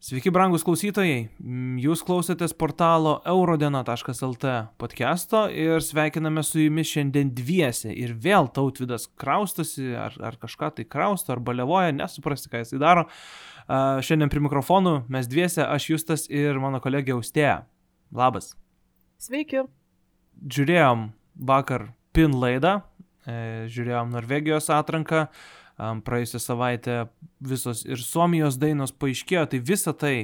Sveiki, brangus klausytojai. Jūs klausotės portalo eurodiena.lt podcast'o ir sveikiname su jumis šiandien dviese. Ir vėl tautvidas kraustosi, ar, ar kažką tai krausto, ar balevoja, nesuprasti, ką jisai daro. Uh, šiandien prie mikrofonų mes dviese, aš Justas ir mano kolegė Austėja. Labas. Sveiki. Žiūrėjom vakar PIN laidą, e, žiūrėjom Norvegijos atranką. Uh, praėjusią savaitę visos ir Suomijos dainos paaiškėjo, tai visą tai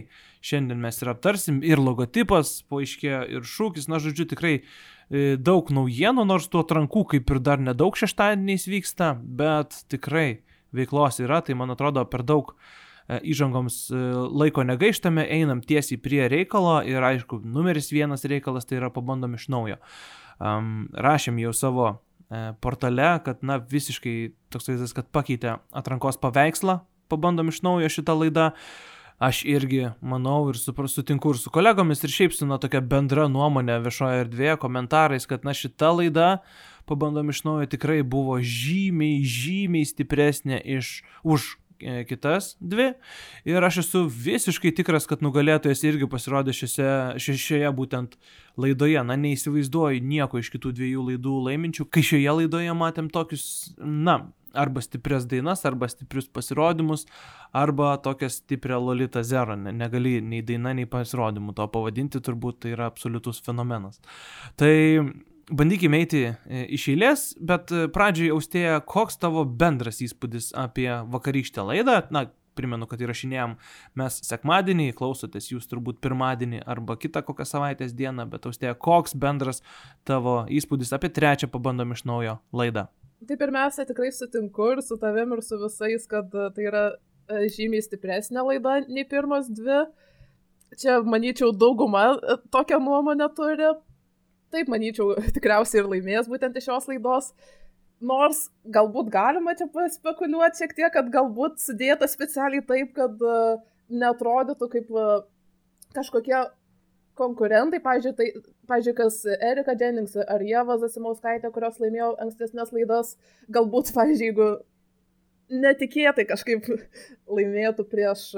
šiandien mes ir aptarsim, ir logotipas paaiškėjo, ir šūkis, na žodžiu, tikrai e, daug naujienų, nors tų atrankų kaip ir dar nedaug šeštadieniais vyksta, bet tikrai veiklos yra, tai man atrodo per daug e, įžangoms e, laiko negaištame, einam tiesiai prie reikalo ir aišku, numeris vienas reikalas tai yra pabandom iš naujo. Um, rašėm jau savo portale, kad, na, visiškai toks vaizdas, kad pakeitė atrankos paveikslą, pabandom iš naujo šitą laidą. Aš irgi manau ir sutinku ir su kolegomis ir šiaip su na tokia bendra nuomonė viešoje erdvėje, komentarais, kad na šita laida, pabandom iš naujo, tikrai buvo žymiai, žymiai stipresnė iš, už E, kitas dvi. Ir aš esu visiškai tikras, kad nugalėtojas irgi pasirodė šiose, šioje būtent laidoje. Na, neįsivaizduoju nieko iš kitų dviejų laidų laiminčių, kai šioje laidoje matėm tokius, na, arba stiprias dainas, arba stiprius pasirodymus, arba tokią stiprią Lolita Zero. Ne, negali nei daina, nei pasirodymų to pavadinti, turbūt tai yra absoliutus fenomenas. Tai bandykime eiti e, iš eilės, bet e, pradžiai austėja, koks tavo bendras įspūdis apie vakarykštę laidą? Na, primenu, kad įrašinėjom mes sekmadienį, klausotės jūs turbūt pirmadienį arba kitą kokią savaitės dieną, bet austėja, koks bendras tavo įspūdis apie trečią pabandom iš naujo laidą? Tai pirmiausia, tikrai sutinku ir su tavim ir su visais, kad e, tai yra žymiai stipresnė laida nei pirmas dvi. Čia, manyčiau, dauguma tokią nuomonę turi, taip manyčiau, tikriausiai ir laimės būtent iš šios laidos. Nors galbūt galima čia paspekuliuoti šiek tiek, kad galbūt sudėta specialiai taip, kad uh, netrodytų kaip uh, kažkokie konkurentai, pažiūrėjau, tai, pažiūrėjau, kas Erika Jennings ar Jeva Zasimauskaitė, kurios laimėjo ankstesnės laidas, galbūt, pažiūrėjau, jeigu netikėtai kažkaip laimėtų prieš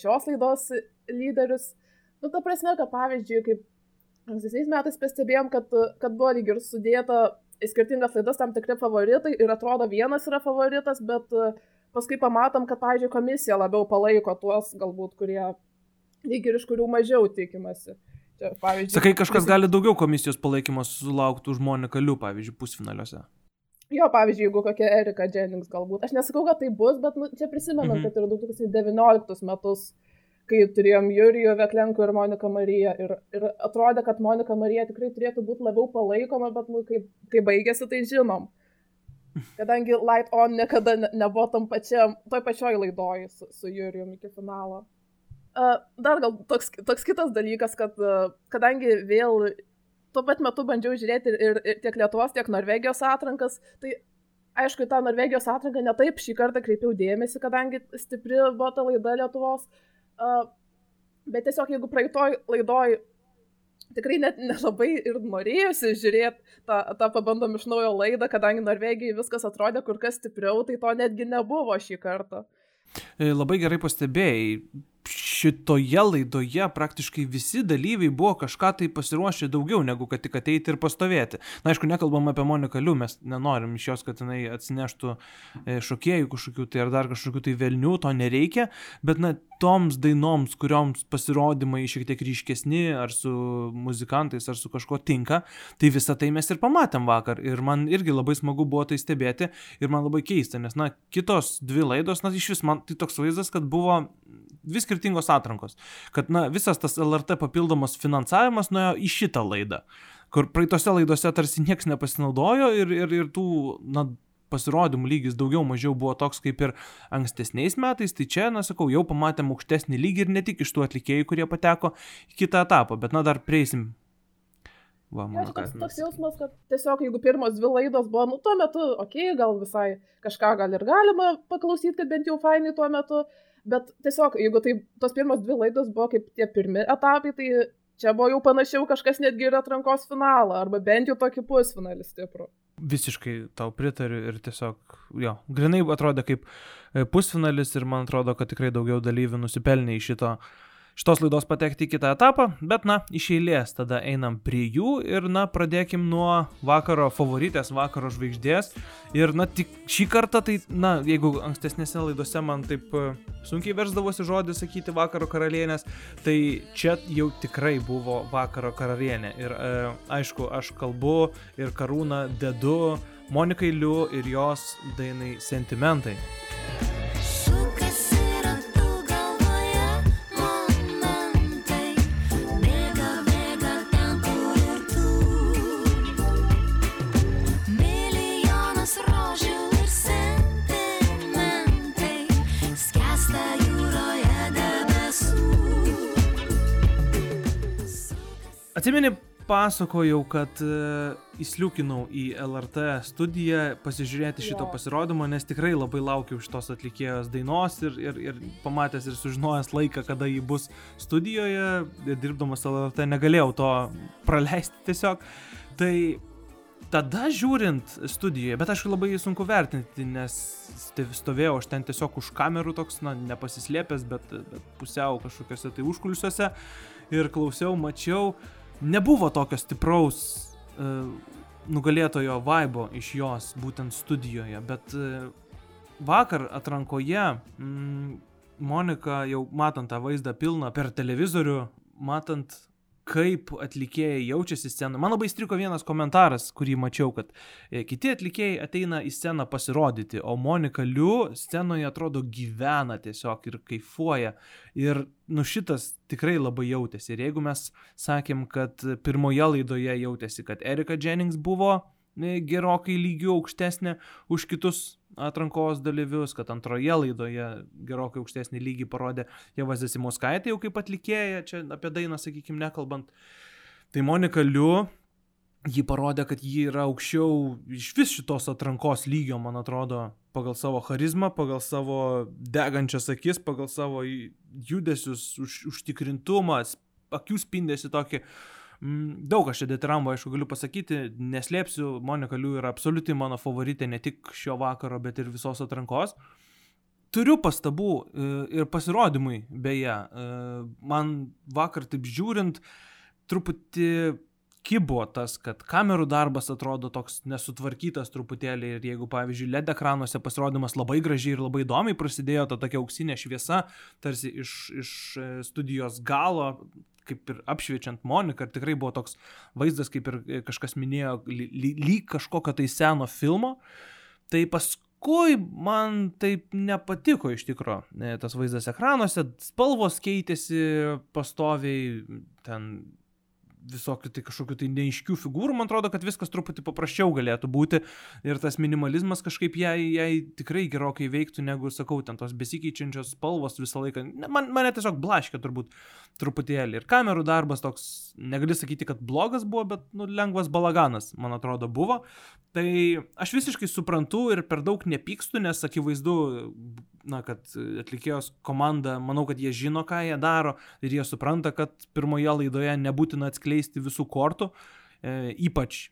šios laidos lyderius. Nu, ta prasme, kad pavyzdžiui, kaip ankstesniais metais pastebėjom, kad, kad buvo lyg ir sudėta į skirtingas laidas tam tikri favoritai ir atrodo vienas yra favoritas, bet e, paskui pamatom, kad, pavyzdžiui, komisija labiau palaiko tuos galbūt, kurie lyg ir iš kurių mažiau tikimasi. Čia, Sakai, kažkas visi... gali daugiau komisijos palaikymo sulaukti už Moniką Liu, pavyzdžiui, pusfinaliuose. Jo, pavyzdžiui, jeigu kokia Erika Jennings galbūt. Aš nesakau, kad tai bus, bet nu, čia prisimenam, mhm. kad ir 2019 metus kai turėjom Jurijų Veklenko ir Moniką Mariją. Ir, ir atrodė, kad Monika Marija tikrai turėtų būti labiau palaikoma, bet nu, kai, kai baigėsi, tai žinom. Kadangi Light On niekada ne, nebuvo tam pačiam, toj pačioj laidoj su, su Jurijum iki finalo. Uh, dar gal toks, toks kitas dalykas, kad uh, kadangi vėl tuo pat metu bandžiau žiūrėti ir, ir, ir tiek Lietuvos, tiek Norvegijos atrankas, tai aišku, tą Norvegijos atranką netaip šį kartą kreipiau dėmesį, kadangi stipri buvo ta laida Lietuvos, Uh, bet tiesiog jeigu praeitoj laidoj tikrai net nelabai ir norėjusi žiūrėti tą, tą pabandom iš naujo laidą, kadangi Norvegijai viskas atrodė kur kas stipriau, tai to netgi nebuvo šį kartą. E, labai gerai pastebėjai, šitoje laidoje praktiškai visi dalyviai buvo kažką tai pasiruošę daugiau negu kad tik ateiti ir pastovėti. Na, aišku, nekalbam apie Moniką Liu, mes nenorim iš jos, kad jinai atsineštų e, šokėjų kažkokių tai ar dar kažkokių tai velnių, to nereikia, bet na, toms dainoms, kurioms pasirodymai šiek tiek ryškesni, ar su muzikantais, ar su kažkuo tinka, tai visą tai mes ir pamatėm vakar. Ir man irgi labai smagu buvo tai stebėti ir man labai keista, nes, na, kitos dvi laidos, na, iš vis man tai toks vaizdas, kad buvo vis skirtingos atrankos. Kad, na, visas tas LRT papildomas finansavimas nuėjo į šitą laidą, kur praeitose laidose tarsi niekas nepasinaudojo ir, ir, ir tų, na, pasirodymų lygis daugiau mažiau buvo toks kaip ir ankstesniais metais, tai čia, na sakau, jau pamatėm aukštesnį lygį ir ne tik iš tų atlikėjų, kurie pateko į kitą etapą, bet na dar prieisim. Va, mano toks, toks jausmas, kad tiesiog jeigu pirmos dvi laidos buvo, nu tuo metu, okei, okay, gal visai kažką gal ir galima paklausyti, kad bent jau fainai tuo metu, Bet tiesiog, jeigu tai tos pirmos dvi laidos buvo kaip tie pirmi etapai, tai čia buvo jau panašiau kažkas netgi ir atrankos finalą, arba bent jau tokį pusfinalį stiprų. visiškai tau pritariu ir tiesiog, jo, grinai atrodė kaip e, pusfinalis ir man atrodo, kad tikrai daugiau dalyvių nusipelnė į šito uh, šitos laidos patekti į kitą etapą, bet na, iš eilės tada einam prie jų ir na, pradėkim nuo vakaro favoritės, vakaro žvaigždės. Ir na, tik šį kartą tai, na, jeigu ankstesnėse laidose man taip e, sunkiai versdavosi žodį sakyti vakaro karalienės, tai čia jau tikrai buvo vakaro karalienė. Ir e, aišku, aš kalbu ir karūną dedu Monikai Liu ir jos dainai sentimentai. Atsimeni, pasakojau, kad uh, įsliukinau į LRT studiją pasižiūrėti šito jo. pasirodymo, nes tikrai labai laukiau šitos atlikėjos dainos ir, ir, ir pamatęs ir sužinojęs laiką, kada ji bus studijoje, dirbdamas LRT negalėjau to praleisti tiesiog. Tai tada žiūrint studijoje, bet aišku labai sunku vertinti, nes stovėjau aš ten tiesiog už kamerų toks, na, nepasislėpęs, bet, bet pusiau kažkokiuose tai užkulisiuose ir klausiau, mačiau, nebuvo tokio stipraus uh, nugalėtojo vaibo iš jos būtent studijoje, bet uh, vakar atrankoje mm, Monika jau matant tą vaizdą pilną per televizorių, matant kaip atlikėjai jaučiasi scenoje. Man labai striko vienas komentaras, kurį mačiau, kad e, kiti atlikėjai ateina į sceną pasirodyti, o Monika Liu scenoje atrodo gyvena tiesiog ir kaifuoja. Ir nu šitas tikrai labai jautėsi. Ir jeigu mes sakėm, kad pirmoje laidoje jautėsi, kad Erika Jennings buvo e, gerokai lygių aukštesnė už kitus atrankos dalyvius, kad antroje laidoje gerokai aukštesnį lygį parodė Jeva Zesimauskaitė jau kaip atlikėja, čia apie dainą, sakykime, nekalbant. Tai Monika Liu, ji parodė, kad ji yra aukščiau iš vis šitos atrankos lygio, man atrodo, pagal savo charizmą, pagal savo degančias akis, pagal savo judesius, už, užtikrintumą, akių spindėsi tokį uh, daug aš čia detirambo, aišku, galiu pasakyti, neslėpsiu, Monika Liu yra absoliuti mano favoritė ne tik šio vakaro, bet ir visos atrankos. Turiu pastabų e, ir pasirodymui, beje, e, man vakar taip žiūrint, truputį kibo tas, kad kamerų darbas atrodo toks nesutvarkytas truputėlį ir jeigu, pavyzdžiui, LED ekranuose pasirodymas labai gražiai ir labai įdomiai prasidėjo, ta tokia auksinė šviesa, tarsi iš, iš e, studijos galo, kaip ir apšviečiant Moniką, ir tikrai buvo toks vaizdas, kaip ir e, kažkas minėjo, lyg ly, kažkokio tai seno filmo, tai paskui man taip nepatiko iš tikro e, tas vaizdas ekranuose, spalvos keitėsi pastoviai, ten visokių tai kažkokių tai neiškių figūrų, man atrodo, kad viskas truputį paprasčiau galėtų būti ir tas minimalizmas kažkaip jai, jai tikrai gerokai veiktų, negu, sakau, ten tos besikeičiančios spalvos visą laiką. Man, mane tiesiog blaškė turbūt truputėlį. Ir kamerų darbas toks, negali sakyti, kad blogas buvo, bet nu, lengvas balaganas, man atrodo, buvo. Tai aš visiškai suprantu ir per daug nepykstu, nes akivaizdu, na, kad atlikėjos komanda, manau, kad jie žino, ką jie daro ir jie supranta, kad pirmoje laidoje nebūtina atskleisti visų kortų, e, ypač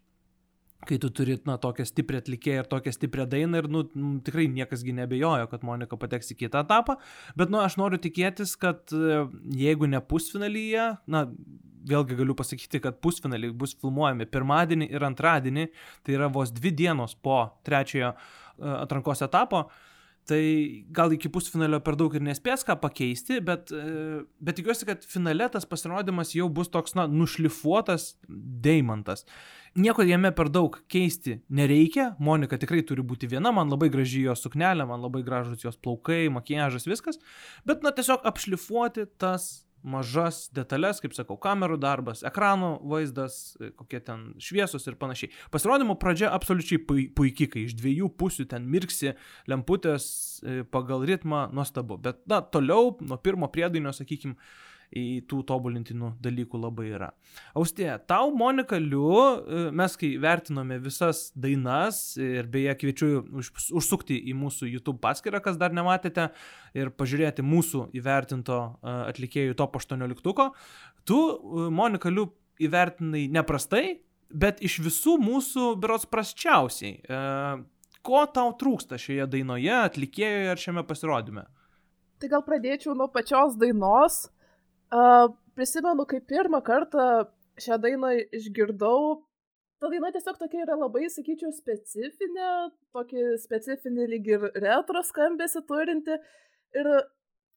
kai tu turi, na, tokią stiprią atlikėją ir tokią stiprią dainą ir, nu, tikrai niekasgi nebejojo, kad Monika pateks į kitą etapą, bet, nu, aš noriu tikėtis, kad e, jeigu ne pusfinalyje, na, vėlgi galiu pasakyti, kad pusfinaliai bus filmuojami pirmadienį ir antradienį, tai yra vos dvi dienos po trečiojo e, atrankos etapo, uh, Tai gal iki pusfinalio per daug ir nespės ką pakeisti, bet, e, bet tikiuosi, kad finale tas pasirodymas jau bus toks, na, nušlifuotas deimantas. Nieko jame per daug keisti nereikia, Monika tikrai turi būti viena, man labai graži jos suknelė, man labai gražus jos plaukai, makiažas, viskas, bet, na, tiesiog apšlifuoti tas mažas detalės, kaip sakau, kamerų darbas, ekranų vaizdas, e, kokie ten šviesos ir panašiai. Pasirodymo pradžia absoliučiai puikiai, kai iš dviejų pusių ten mirksi lemputės e, pagal ritmą, nuostabu. Bet, na, toliau nuo pirmo priedainio, sakykime, tų tobulintinų dalykų labai yra. Austė, tau Monika Liu, e, mes kai vertinome visas dainas ir beje kviečiu už, užsukti į mūsų YouTube paskyrą, kas dar nematėte, ir pažiūrėti mūsų įvertinto e, atlikėjų top 18, tu, e, Monika Liu, įvertinai neprastai, bet iš visų mūsų berots prasčiausiai. Ko tau trūksta šioje dainoje, atlikėjoje ar šiame pasirodyme? Tai gal pradėčiau nuo pačios dainos. Uh, prisimenu, kai pirmą kartą šią dainą išgirdau, ta daina tiesiog tokia yra labai, sakyčiau, specifinė, tokį specifinį lyg ir retro skambėsi turinti. Ir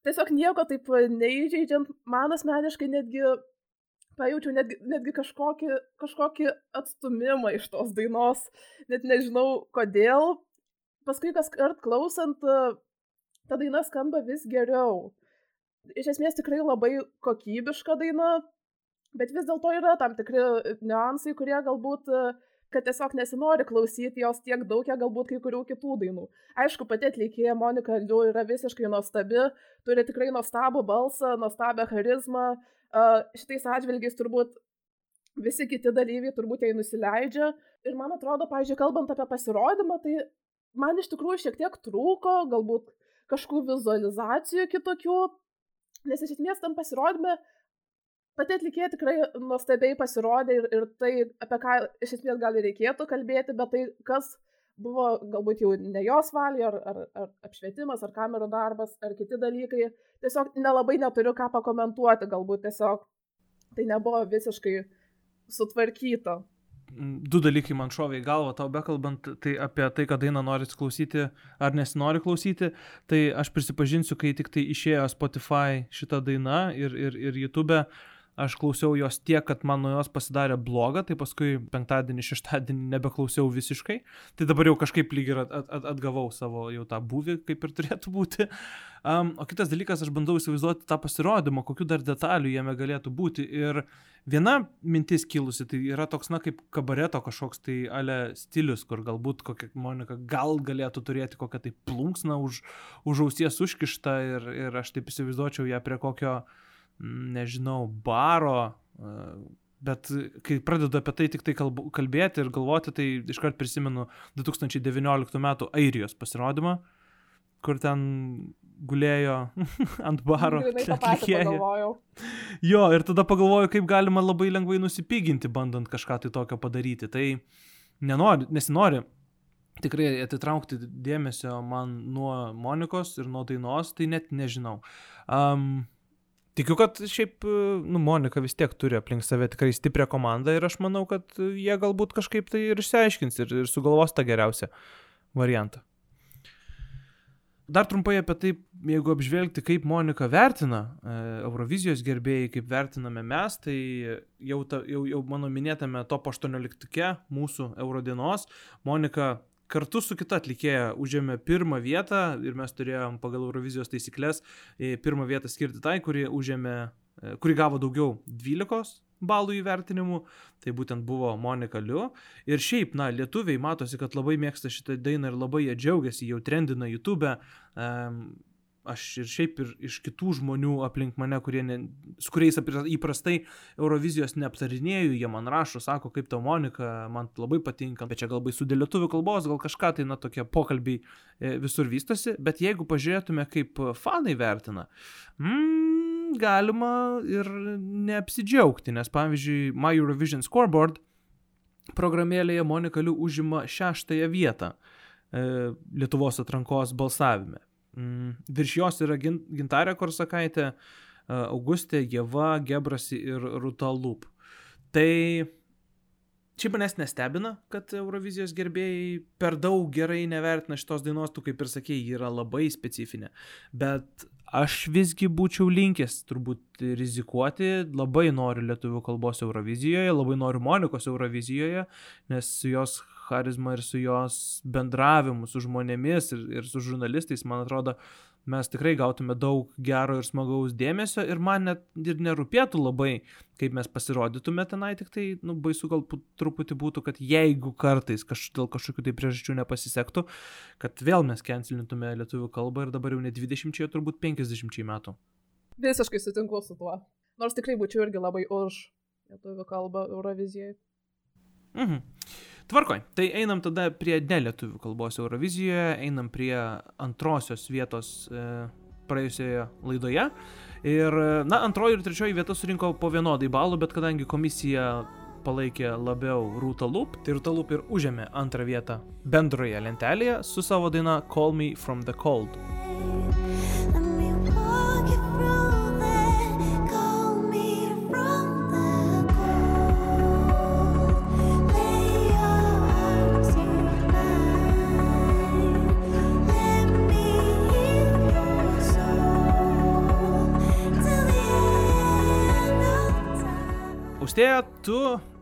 tiesiog nieko taip neįžeidžiant, man asmeniškai netgi pajaučiau netgi, netgi kažkokį, kažkokį atstumimą iš tos dainos, net nežinau kodėl. Paskui kas kart klausant, ta daina skamba vis geriau. Iš esmės tikrai labai kokybiška daina, bet vis dėlto yra tam tikri niuansai, kurie galbūt kad tiesiog nesinori klausyti jos tiek daug, kiek galbūt kai kurių kitų dainų. Aišku, pati atlikėja Monika Liu yra visiškai nuostabi, turi tikrai nuostabų balsą, nuostabią charizmą, uh, šitais atžvilgiais turbūt visi kiti dalyviai turbūt jai nusileidžia. Ir man atrodo, pažiūrėjau, kalbant apie pasirodymą, tai man iš tikrųjų šiek tiek trūko, galbūt kažkokių vizualizacijų kitokių, nes iš esmės tam pasirodymė pati atlikėja tikrai nuostabiai pasirodė ir, ir tai, apie ką iš esmės gal ir reikėtų kalbėti, bet tai, kas buvo galbūt jau ne jos valė, ar, ar, ar apšvietimas, ar kamerų darbas, ar kiti dalykai, tiesiog nelabai neturiu ką pakomentuoti, galbūt tiesiog tai nebuvo visiškai sutvarkyta du dalykai man šovė į galvą, tau bekalbant, tai apie tai, kad dainą norit klausyti ar nesinori klausyti, tai aš prisipažinsiu, kai tik tai išėjo Spotify šita daina ir, ir, ir YouTube, aš klausiau jos tiek, kad man nuo jos pasidarė bloga, tai paskui penktadienį, šeštadienį nebeklausiau visiškai, tai dabar jau kažkaip lyg ir at, at, atgavau savo jau tą buvį, kaip ir turėtų būti. Um, o kitas dalykas, aš bandau įsivaizduoti tą pasirodymą, kokiu dar detalių jame galėtų būti. Ir viena mintis kilusi, tai yra toks, na, kaip kabareto kažkoks tai ale stilius, kur galbūt kokia Monika gal galėtų turėti kokią tai plunksną už, už ausies užkištą ir, ir aš taip įsivaizduočiau ją prie kokio uh, nežinau, baro, bet kai pradedu apie tai tik tai kalbėti ir galvoti, tai iškart prisimenu 2019 m. Airijos pasirodymą, kur ten gulėjo ant baro. Jo, ir tada pagalvoju, kaip galima labai lengvai nusipiginti, bandant kažką tai tokio padaryti. Tai nenori, nesinori tikrai atitraukti dėmesio man nuo Monikos ir nuo dainos, tai net nežinau. Um, Tikiu, kad šiaip, nu, Monika vis tiek turi aplink save tikrai stiprią komandą ir aš manau, kad jie galbūt kažkaip tai ir išsiaiškins ir, ir sugalvos tą geriausią variantą. Dar trumpai apie tai, jeigu apžvelgti, kaip Monika vertina e, Eurovizijos gerbėjai, kaip vertiname mes, tai jau, ta, jau, jau mano minėtame top 18 mūsų Eurodienos Monika kartu su kita atlikėja užėmė pirmą vietą ir mes turėjom pagal Eurovizijos taisyklės e, pirmą vietą skirti tai, kuri užėmė, e, kuri gavo daugiau 12 balų įvertinimų, tai būtent buvo Monika Liu. Ir šiaip, na, lietuviai matosi, kad labai mėgsta šitą dainą ir labai jie džiaugiasi, jau trendina YouTube. Um, aš ir šiaip ir iš kitų žmonių aplink mane, ne, su kuriais įprastai Eurovizijos neaptarinėjau, jie man rašo, sako, kaip tau Monika, man labai patinka, bet čia galbūt su dėlietuvių kalbos, gal kažką tai, na, tokie pokalbiai e, visur vystosi, bet jeigu pažiūrėtume, kaip fanai vertina, mm, galima ir neapsidžiaugti, nes pavyzdžiui, My Eurovision Scoreboard programėlėje Monika Liu užima šeštąją vietą e, Lietuvos atrankos balsavime. Mm, virš jos yra Gintarė Korsakaitė, Augustė, Jeva, Gebrasi ir Ruta Lup. Tai Šiaip manęs nestebina, kad Eurovizijos gerbėjai per daug gerai nevertina šitos dainos, tu kaip ir sakėjai, ji yra labai specifinė. Bet aš visgi būčiau linkęs turbūt rizikuoti, labai noriu lietuvių kalbos Eurovizijoje, labai noriu Monikos Eurovizijoje, nes jos charizma ir su jos bendravimu su žmonėmis ir, ir su žurnalistais, man atrodo, mes tikrai gautume daug gero ir smagaus dėmesio ir man net ir nerūpėtų labai, kaip mes pasirodytume tenai, tik tai, nu, baisu gal truputį būtų, kad jeigu kartais kaž, dėl kažkokių tai priežasčių nepasisektų, kad vėl mes kencelintume lietuvių kalbą ir dabar jau ne 20, turbūt 50 metų. Visiškai sutinku su tuo. Nors tikrai būčiau irgi labai už lietuvių kalbą Eurovizijai. Mhm. Tvarkoj, tai einam tada prie nelietuvių kalbos Eurovizijoje, einam prie antrosios vietos e, praėjusioje laidoje. Ir, na, antroji ir trečioji vieta surinko po vienodai balų, bet kadangi komisija palaikė labiau Rūta Loop, tai Rūta Loop ir užėmė antrą vietą bendroje lentelėje su savo daina Call Me From The Cold. Austėja, tu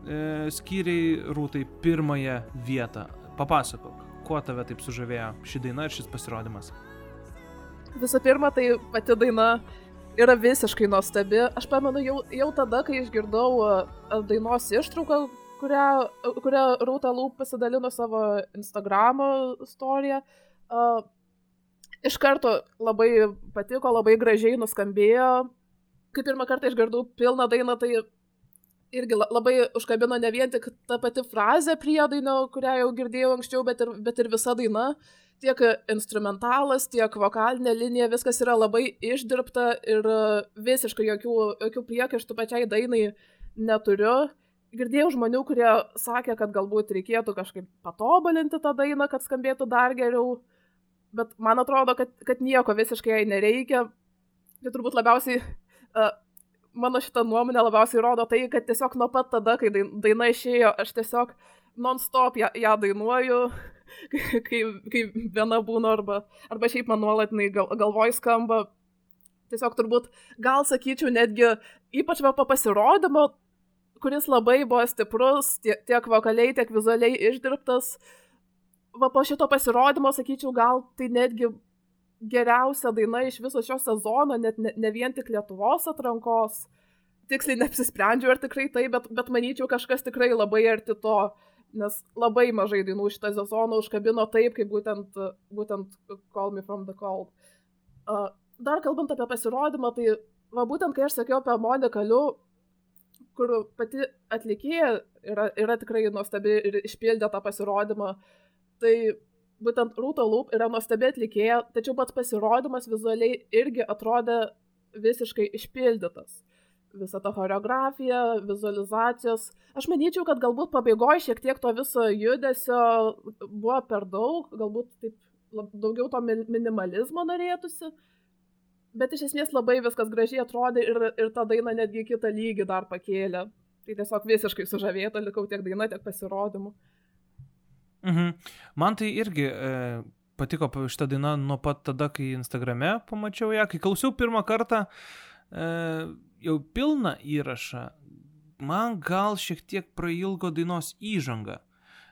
e, skyriai Rūtai pirmąją vietą. Papasakok, kuo tave taip sužavėjo ši daina ir šis pasirodymas. Visų pirma, tai pati daina yra visiškai nuostabi. Aš pamenu jau, jau tada, kai išgirdau uh, dainos ištrauką, kurią, kurią Rūta Lūp pasidalino savo Instagram istoriją. Uh, iš karto labai patiko, labai gražiai nuskambėjo. Kai pirmą kartą išgirdau pilną dainą, tai irgi la- labai užkabino ne vien tik ta pati frazė priedainio, kurią jau girdėjau anksčiau, bet ir, bet ir visa daina tiek instrumentalas, tiek vokalinė linija, viskas yra labai išdirbta ir visiškai jokių, jokių priekaištų pačiai dainai neturiu. Girdėjau žmonių, kurie sakė, kad galbūt reikėtų kažkaip patobulinti tą dainą, kad skambėtų dar geriau, bet man atrodo, kad, kad nieko visiškai jai nereikia. Tai turbūt labiausiai, uh, mano šitą nuomonę labiausiai rodo tai, kad tiesiog nuo pat tada, kai dain- daina išėjo, aš tiesiog non-stop ją, ją dainuoju, kai, kai, viena būna arba, arba šiaip man nuolat gal, galvoj skamba. Tiesiog turbūt, gal sakyčiau, netgi ypač va po pasirodymo, kuris labai buvo stiprus, tiek, tiek vokaliai, tiek vizualiai išdirbtas. Va po šito pasirodymo, sakyčiau, gal tai netgi geriausia daina iš viso šio sezono, net ne, ne vien tik Lietuvos atrankos. Tiksliai neapsisprendžiu, ar tikrai tai, bet, bet manyčiau, kažkas tikrai labai arti to, nes labai mažai dainų šitą sezoną užkabino taip, kaip būtent, būtent Call Me From The Cold. Uh, dar kalbant apie pasirodymą, tai va būtent kai aš sakiau apie Moniką Liu, kur pati atlikėja yra, yra tikrai nuostabi ir išpildė tą pasirodymą, tai būtent Rūta Lūp yra nuostabi atlikėja, tačiau pats pasirodymas vizualiai irgi atrodė visiškai išpildytas. Visa ta choreografija, vizualizacijos. Aš manyčiau, kad galbūt pabaigoje šiek tiek to viso judesio buvo per daug, galbūt taip daugiau to min- minimalizmo norėtųsi. Bet iš esmės labai viskas gražiai atrodė ir, ir ta daina netgi kitą lygį dar pakėlė. Tai tiesiog visiškai sužavėta likau tiek daina, tiek pasirodymu. Mhm. Man tai irgi e, patiko pa- šita daina nuo pat tada, kai Instagrame pamačiau ją, kai klausiau pirmą kartą e, jau pilną įrašą, man gal šiek tiek prailgo dainos įžanga.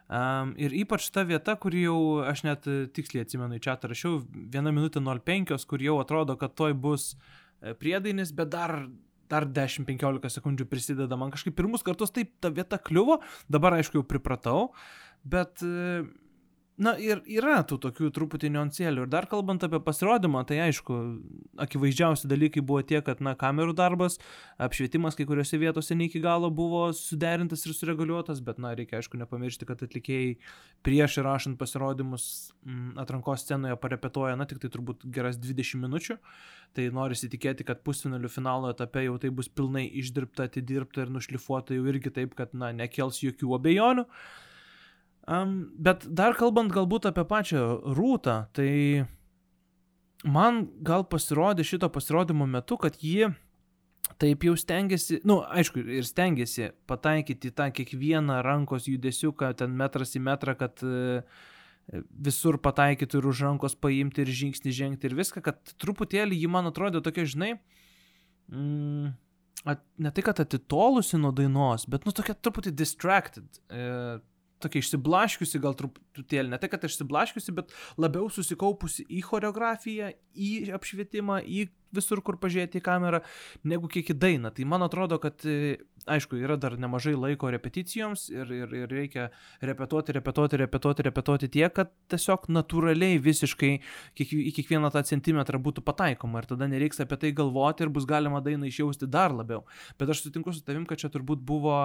Um, ir ypač ta vieta, kur jau, aš net tiksliai atsimenu į čia rašiau, 1 minutė 05, kur jau atrodo, kad toj bus e, priedainis, bet dar, dar 10-15 sekundžių prisideda. Man kažkaip pirmus kartus taip ta vieta kliuvo, dabar aišku jau pripratau, bet, e, na ir yra tų tokių truputį niuansėlių. Ir dar kalbant apie pasirodymą, tai aišku, akivaizdžiausi dalykai buvo tie, kad, na, kamerų darbas, apšvietimas kai kuriuose vietose ne iki galo buvo suderintas ir sureguliuotas, bet, na, reikia aišku nepamiršti, kad atlikėjai prieš įrašant pasirodymus m, atrankos scenoje parepetuoja, na, tik tai turbūt geras 20 minučių. Tai nori įsitikėti, kad pusfinalių finalo etape jau tai bus pilnai išdirbta, atidirbta ir nušlifuota jau irgi taip, kad, na, nekels jokių abejonių. Um, bet dar kalbant galbūt apie pačią rūtą, tai man gal pasirodė šito pasirodymo metu, kad ji taip jau stengiasi, na, nu, aišku, ir stengiasi pataikyti tą kiekvieną rankos judesiuką, ten metras į metrą, kad e, visur pataikytų ir už rankos paimti ir žingsnį žengti ir viską, kad truputėlį ji man atrodė tokia, žinai, mm, at, ne tai, kad atitolusi nuo dainos, bet, nu, tokia truputį distracted. E, tokia išsiblaškiusi gal truputėlį, ne tai, kad išsiblaškiusi, bet labiau susikaupusi į choreografiją, į apšvietimą, į visur, kur pažiūrėti į kamerą, negu kiek į dainą. Tai man atrodo, kad, e, aišku, yra dar nemažai laiko repeticijoms ir, ir, ir reikia repetuoti, repetuoti, repetuoti, repetuoti tiek, kad tiesiog natūraliai visiškai kiek, į kiekvieną tą centimetrą būtų pataikoma ir tada nereiks apie tai galvoti ir bus galima dainą išjausti dar labiau. Bet aš sutinku su tavim, kad čia turbūt buvo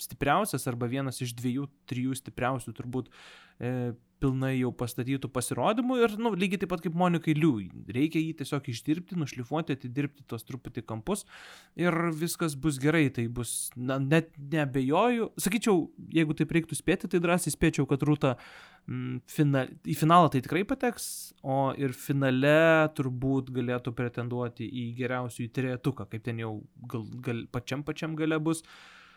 stipriausias arba vienas iš dviejų, trijų stipriausių turbūt pilnai jau pastatytų pasirodymų ir, nu, lygiai taip pat kaip Monikai Liu, reikia jį tiesiog išdirbti, nušlifuoti, atidirbti tos truputį kampus ir viskas bus gerai, tai bus, na, net nebejoju, sakyčiau, jeigu taip reiktų spėti, tai drąsiai spėčiau, kad Rūta mm, fina, į finalą tai tikrai pateks, o ir finale turbūt galėtų pretenduoti į geriausių įtrėtuką, kaip ten jau gal, gal, pačiam pačiam gale bus.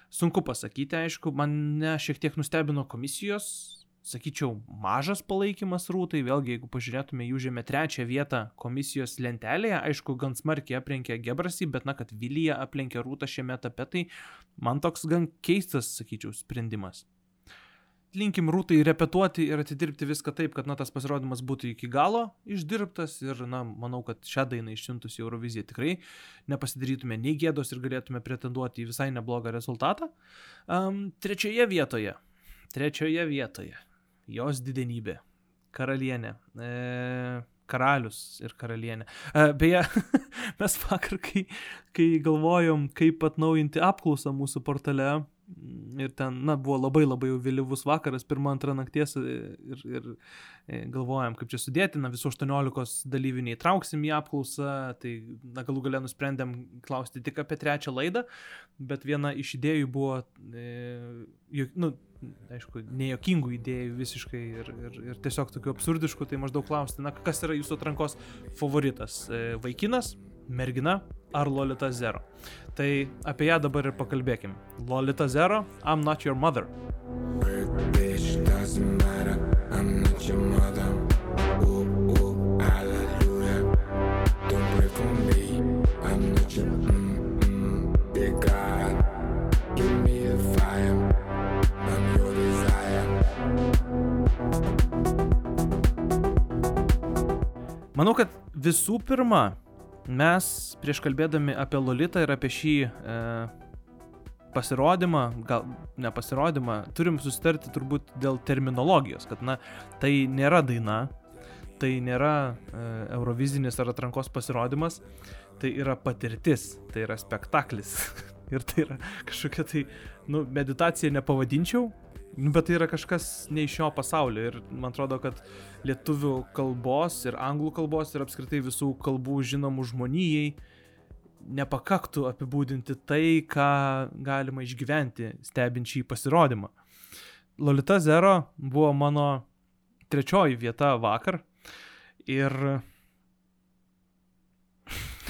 Sunku pasakyti, aišku, mane šiek tiek nustebino komisijos, sakyčiau, mažas palaikymas rūtai, vėlgi, jeigu pažiūrėtume, jų žemė trečią vietą komisijos lentelėje, aišku, gan smarkiai aplenkė Gebrasį, bet na, kad Vilija aplenkė rūtą šiame etape, tai man toks gan keistas, sakyčiau, sprendimas. Linkim rūtai repetuoti ir atidirbti viską taip, kad na, tas pasirodymas būtų iki galo išdirbtas ir na, manau, kad šią dainą išsiuntus į Euroviziją tikrai nepasidarytume nei gėdos ir galėtume pretenduoti į visai neblogą rezultatą. Um, trečioje vietoje, trečioje vietoje, jos didenybė, karalienė. E, karalius ir karalienė. E, beje, mes vakar, kai, kai galvojom, kaip atnaujinti apklausą mūsų portale, ir ten, na, buvo labai labai vėlyvus vakaras, pirmą, antrą nakties ir, ir galvojam, kaip čia sudėti, na, visų 18 dalyvių neįtrauksim į apklausą, tai, na, galų galę nusprendėm klausti tik apie trečią laidą, bet viena iš idėjų buvo, e, nu, aišku, nejokingų idėjų visiškai ir, ir, ir tiesiog tokių absurdiškų, tai maždaug klausti, na, kas yra jūsų atrankos favoritas? E, vaikinas, mergina ar Lolita Zero? Tai apie ją dabar ir pakalbėkim. Lolita Zero, I'm not your mother. Bitch, doesn't matter. I'm not your mother. Manau, kad visų pirma, mes prieš kalbėdami apie Lolitą ir apie šį e, pasirodymą, gal ne pasirodymą, turim susitarti turbūt dėl terminologijos, kad na, tai nėra daina, tai nėra e, Eurovizinis ar atrankos pasirodymas, tai yra patirtis, tai yra spektaklis. ir tai yra kažkokia tai, nu, meditacija nepavadinčiau, nu, bet tai yra kažkas ne iš šio pasaulio. Ir man atrodo, kad lietuvių kalbos ir anglų kalbos ir apskritai visų kalbų žinomų žmonijai nepakaktų apibūdinti tai, ką galima išgyventi stebint šį pasirodymą. Lolita Zero buvo mano trečioji vieta vakar ir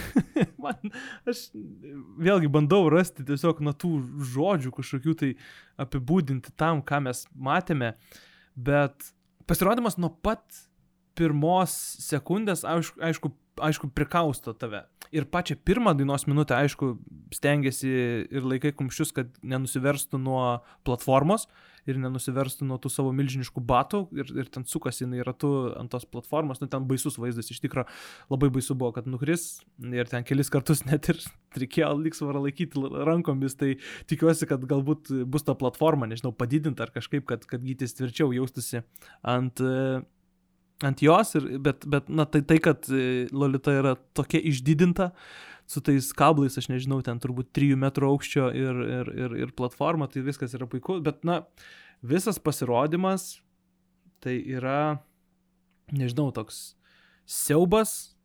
man, aš vėlgi bandau rasti tiesiog nuo tų žodžių kažkokių tai apibūdinti tam, ką mes matėme, bet pasirodymas nuo pat pirmos sekundės, aišku, aišku, aišku prikausto tave. Ir pačią pirmą dainos minutę, aišku, stengiasi ir laikai kumščius, kad nenusiverstų nuo platformos ir nenusiverstų nuo tų savo milžiniškų batų ir, ir ten sukasi jinai ratu ant tos platformos, nu ten baisus vaizdas, iš tikrųjų labai baisu buvo, kad nukris ir ten kelis kartus net ir reikėjo liksvarą laikyti rankomis, tai tikiuosi, kad galbūt bus ta platforma, nežinau, padidinta ar kažkaip, kad, kad gytis tvirčiau jaustųsi ant ant jos, ir, bet, bet na, tai, tai, kad Lolita yra tokia išdidinta, su tais kablais, aš nežinau, ten turbūt 3 metrų aukščio ir, ir, ir, ir platforma, tai viskas yra puiku, bet na, visas pasirodymas tai yra, nežinau, toks siaubas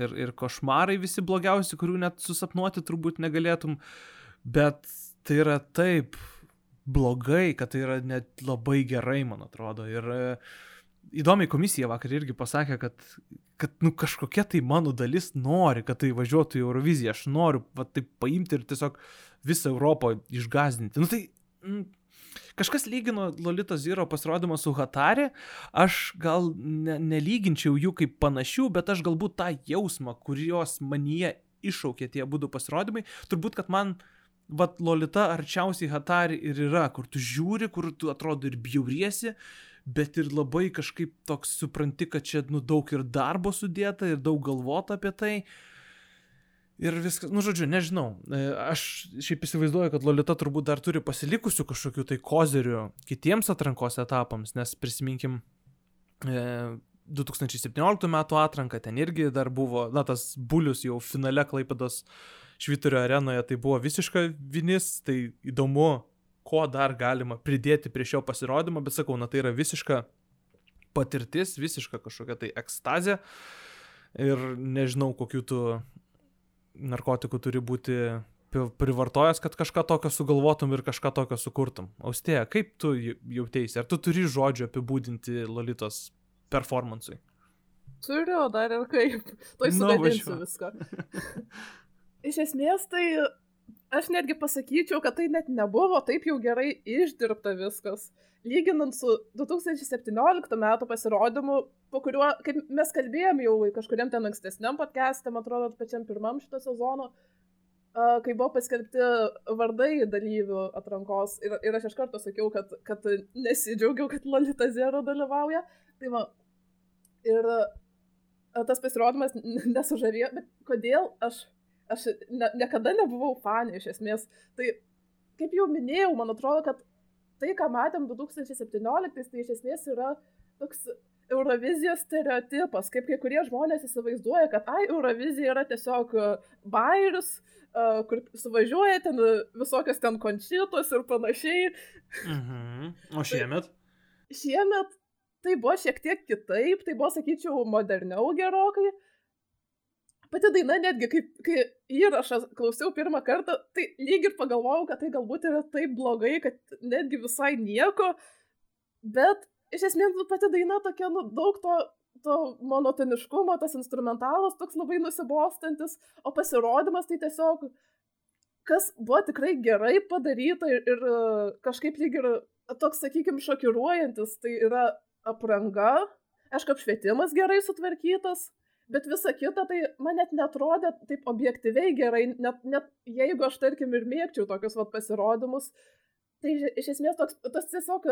ir, ir košmarai visi blogiausi, kurių net susapnuoti turbūt negalėtum, bet tai yra taip blogai, kad tai yra net labai gerai, man atrodo. Ir uh, įdomiai komisija vakar irgi pasakė, kad, kad nu, kažkokia tai mano dalis nori, kad tai važiuotų į Euroviziją. Aš noriu va, tai paimti ir tiesiog visą Europą išgazdinti. Nu tai mm, kažkas lygino Lolita Zero pasirodymą su Hatari, aš gal ne, nelyginčiau jų kaip panašių, bet aš galbūt tą jausmą, kurios manyje iššaukė tie būdų pasirodymai, turbūt, kad man Vat Lolita arčiausiai Hatari ir yra, kur tu žiūri, kur tu atrodo ir bjauriesi, bet ir labai kažkaip toks supranti, kad čia nu, daug ir darbo sudėta ir daug galvota apie tai. Ir viskas, nu žodžiu, nežinau. Aš šiaip įsivaizduoju, kad Lolita turbūt dar turi pasilikusių kažkokių tai kozerių kitiems atrankos etapams, nes prisiminkim e, 2017 metų atranką, ten irgi dar buvo, na tas bulius jau finale Klaipados Švitorio arenoje, tai buvo visiška vinis, tai įdomu, ko dar galima pridėti prie šio pasirodymo, bet sakau, na tai yra visiška patirtis, visiška kažkokia tai ekstazė. Ir nežinau, kokiu tu narkotikų turi būti privartojęs, kad kažką tokio sugalvotum ir kažką tokio sukurtum. Austėja, kaip tu jau- jauteisi? Ar tu turi žodžių apibūdinti Lolitos performansui? Turiu dar ir kaip. Tuoj Nu, sugadinsiu važiuok. viską. Iš esmės tai aš netgi pasakyčiau, kad tai net nebuvo taip jau gerai išdirbta viskas. Lyginant su 2017 metų pasirodymu, po kuriuo, kaip mes kalbėjom jau kažkuriam ten ankstesniam podcast'e, man atrodo, pačiam pirmam šito sezono, kai buvo paskelbti vardai dalyvių atrankos ir, ir aš iš karto sakiau, kad, kad nesidžiaugiau, kad Lolita Zero dalyvauja. Tai va, ir tas pasirodymas nesužavėjo, bet kodėl aš, aš ne, niekada nebuvau fanė iš esmės. Tai kaip jau minėjau, man atrodo, kad tai, ką matėm 2017, tai iš esmės yra toks Eurovizijos stereotipas, kaip kai kurie žmonės įsivaizduoja, kad ai, Eurovizija yra tiesiog e, bairis, e, kur suvažiuoja ten visokios ten končitos ir panašiai. Mhm. O šiemet? Šiemet tai buvo šiek tiek kitaip, tai buvo, sakyčiau, moderniau gerokai. Pati daina netgi, kai, kai įrašą klausiau pirmą kartą, tai lyg ir pagalvojau, kad tai galbūt yra taip blogai, kad netgi visai nieko, bet iš esmės nu, pati daina tokia, nu, daug to, to monotoniškumo, tas instrumentalas toks labai nusibostantis, o pasirodymas tai tiesiog, kas buvo tikrai gerai padaryta ir, ir kažkaip lyg ir toks, sakykime, šokiruojantis, tai yra apranga, aišku, apšvietimas gerai sutvarkytas, bet visa kita, tai man net netrodė taip objektyviai gerai, net, net jeigu aš, tarkim, ir mėgčiau tokius vat, pasirodymus, tai iš- esmės toks, tas tiesiog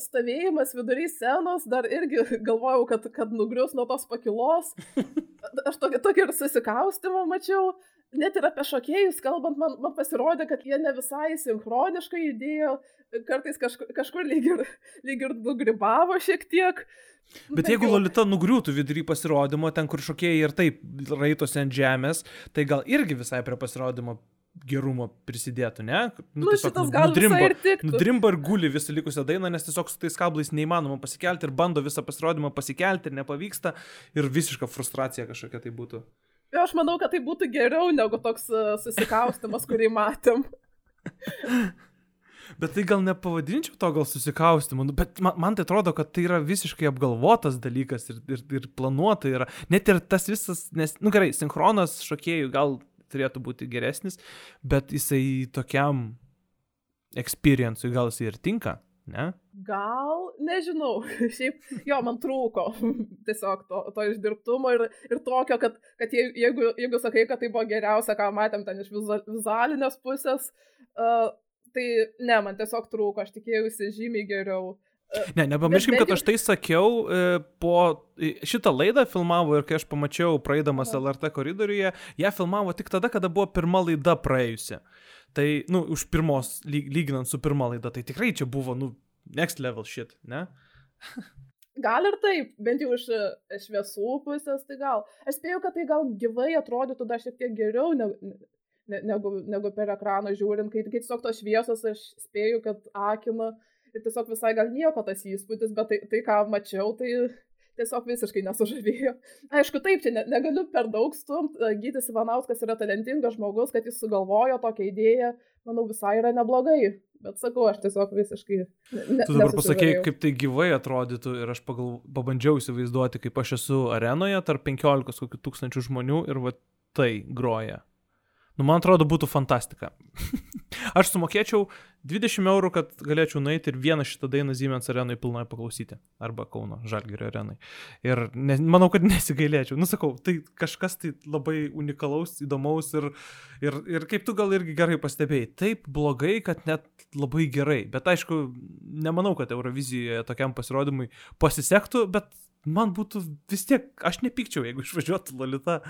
stovėjimas vidury scenos, dar irgi galvojau, kad, kad nugrius nuo tos pakilos. Aš tokį, tokį ir susikaustimą mačiau. Net ir apie šokėjus kalbant, man, man pasirodė, kad jie ne visai sinchroniškai judėjo, kartais kažkur, kažkur lyg, ir, lyg ir nugribavo šiek tiek. Bet jeigu Lolita nugriūtų vidury pasirodymo, ten kur šokėjai ir taip raitosi ant žemės, tai gal irgi visai prie pasirodymo gerumo prisidėtų, ne? Nu, tiesiog šitas gal nudrimba- ir. Nudrimba ir guli visą likusią dainą, nes tiesiog su tais kablais neįmanoma pasikelti ir bando visą pasirodymą pasikelti ir nepavyksta ir visiška frustracija kažkokia tai būtų. Ir aš manau, kad tai būtų geriau negu toks e, susikaustimas, kurį matėm. Bet tai gal nepavadinčiau to gal susikaustimu, nu, bet man, man tai atrodo, kad tai yra visiškai apgalvotas dalykas ir, ir, ir planuota yra. Net ir tas visas, nes, nu gerai, sinchronas šokėjų gal turėtų būti geresnis, bet jisai tokiam experience'ui gal jisai ir tinka, ne? Gal, nežinau, šiaip jo, man trūko tiesiog to, to išdirbtumo ir, ir tokio, kad, kad je- jeigu, jeigu sakai, kad tai buvo geriausia, ką matėm ten iš vizualinės pusės, uh, tai ne, man tiesiog trūko, aš tikėjausi žymiai geriau. Ne, nepamirškim, kad aš tai sakiau e, po e, šitą laidą filmavo ir kai aš pamačiau praeidamas. LRT koridoriuje, ją filmavo tik tada, kada buvo pirma laida praėjusi. Tai, nu, už pirmos, lyg, lyginant su pirma laida, tai tikrai čia buvo, nu, next level shit, ne? Gal ir taip, bent jau iš šviesų pusės, tai gal. Aš spėjau, kad tai gal gyvai atrodytų dar šiek tiek geriau negu, ne- negu, negu per ekraną žiūrint, kai, kai tiesiog tos šviesos aš spėjau, kad akina ir tiesiog visai gal nieko tas įspūdis, bet tai, tai ką mačiau, tai tiesiog visiškai nesužavėjo. Aišku, taip, čia ne, negaliu per daug stumt, e, Gytis Ivanauskas yra talentingas žmogus, kad jis sugalvojo tokią idėją, manau, visai yra neblogai. Bet sakau, aš tiesiog visiškai... Ne, Tu dabar pasakėjai, kaip tai gyvai atrodytų ir aš pagal, pabandžiau įsivaizduoti, kaip aš esu arenoje tarp 15 kokių tūkstančių žmonių ir va tai groja. Nu, man atrodo, būtų fantastika. aš sumokėčiau 20 eurų, kad galėčiau nueiti ir vieną šitą dainą Siemens arenai pilnai paklausyti. Arba Kauno Žalgirio arenai. Ir ne, manau, kad nesigailėčiau. Nusakau, tai kažkas tai labai unikalaus, įdomaus ir, ir, ir kaip tu gal irgi gerai pastebėjai. Taip blogai, kad net labai gerai. Bet aišku, nemanau, kad Eurovizijoje tokiam pasirodymui pasisektų, bet man būtų vis tiek, aš nepykčiau, jeigu išvažiuotų Lolita.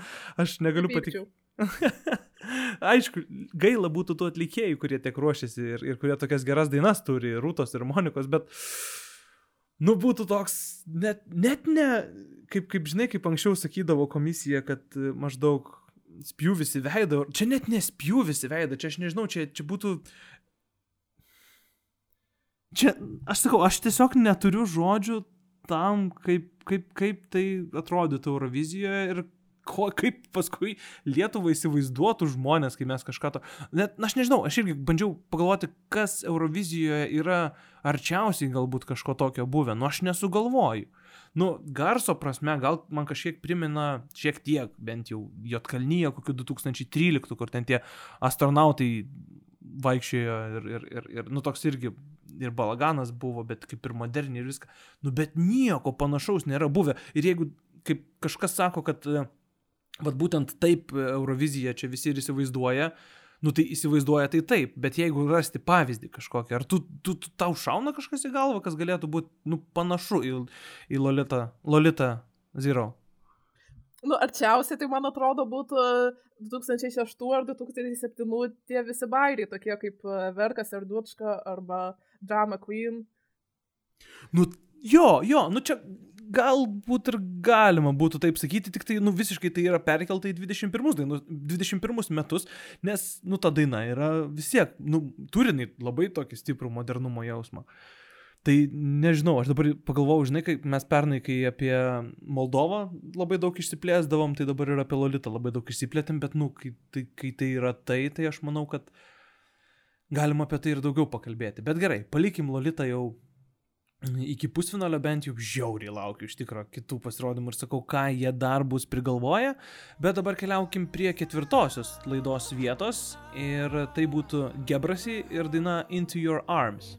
Aš negaliu patikėti. Aišku, gaila būtų tų atlikėjų, kurie tiek ruošiasi ir, ir kurie tokias geras dainas turi, Rūtos ir Monikos, bet, nu, būtų toks, net, net ne, kaip, kaip žinai, kaip anksčiau sakydavo komisija, kad e, maždaug spjūvis į veidą, čia net nespjūvis į veidą, čia aš nežinau, čia, čia būtų... Čia, aš sakau, aš tiesiog neturiu žodžių tam, kaip, kaip, kaip tai atrodytų Eurovizijoje ir ko, kaip paskui Lietuvą įsivaizduotų žmonės, kai mes kažką to... Net, na, aš nežinau, aš irgi bandžiau pagalvoti, kas Eurovizijoje yra arčiausiai galbūt kažko tokio buvę. Nu, aš nesugalvoju. Nu, garso prasme, gal man kažkiek primena, šiek tiek, bent jau Jotkalnyje, kokiu 2013, kur ten tie astronautai vaikščiojo ir, ir, ir, ir, nu, toks irgi ir balaganas buvo, bet kaip ir moderniai ir viską. Nu, bet nieko panašaus nėra buvę. Ir jeigu, kaip kažkas sako, kad e, Vat būtent taip Eurovizija čia visi ir įsivaizduoja. Nu tai įsivaizduoja tai taip, bet jeigu rasti pavyzdį kažkokį, ar tu, tu, tu tau šauna kažkas į galvą, kas galėtų būti nu, panašu į, į Lolita, Lolita Zero? Nu, arčiausiai tai man atrodo būtų 2006 ar 2007 tie visi bairiai, tokie kaip e, Verkas ar Dučka arba Drama Queen. Nu jo, jo, nu čia galbūt ir galima būtų taip sakyti, tik tai, nu, visiškai tai yra perkelta į 21, dainų, 21 metus, nes, nu, ta daina yra vis tiek, nu, turinai labai tokį stiprų modernumo jausmą. Tai nežinau, aš dabar pagalvojau, žinai, kai mes pernai, kai apie Moldovą labai daug išsiplėsdavom, tai dabar ir apie Lolitą labai daug išsiplėtėm, bet, nu, kai tai, kai tai yra tai, tai aš manau, kad galima apie tai ir daugiau pakalbėti. Bet gerai, palikim Lolitą jau iki pusfinalio bent jau žiauriai laukiu iš tikro kitų pasirodymų ir sakau, ką jie dar bus prigalvoję. Bet dabar keliaukim prie ketvirtosios laidos vietos ir tai būtų Gebrasi ir daina Into Your Arms.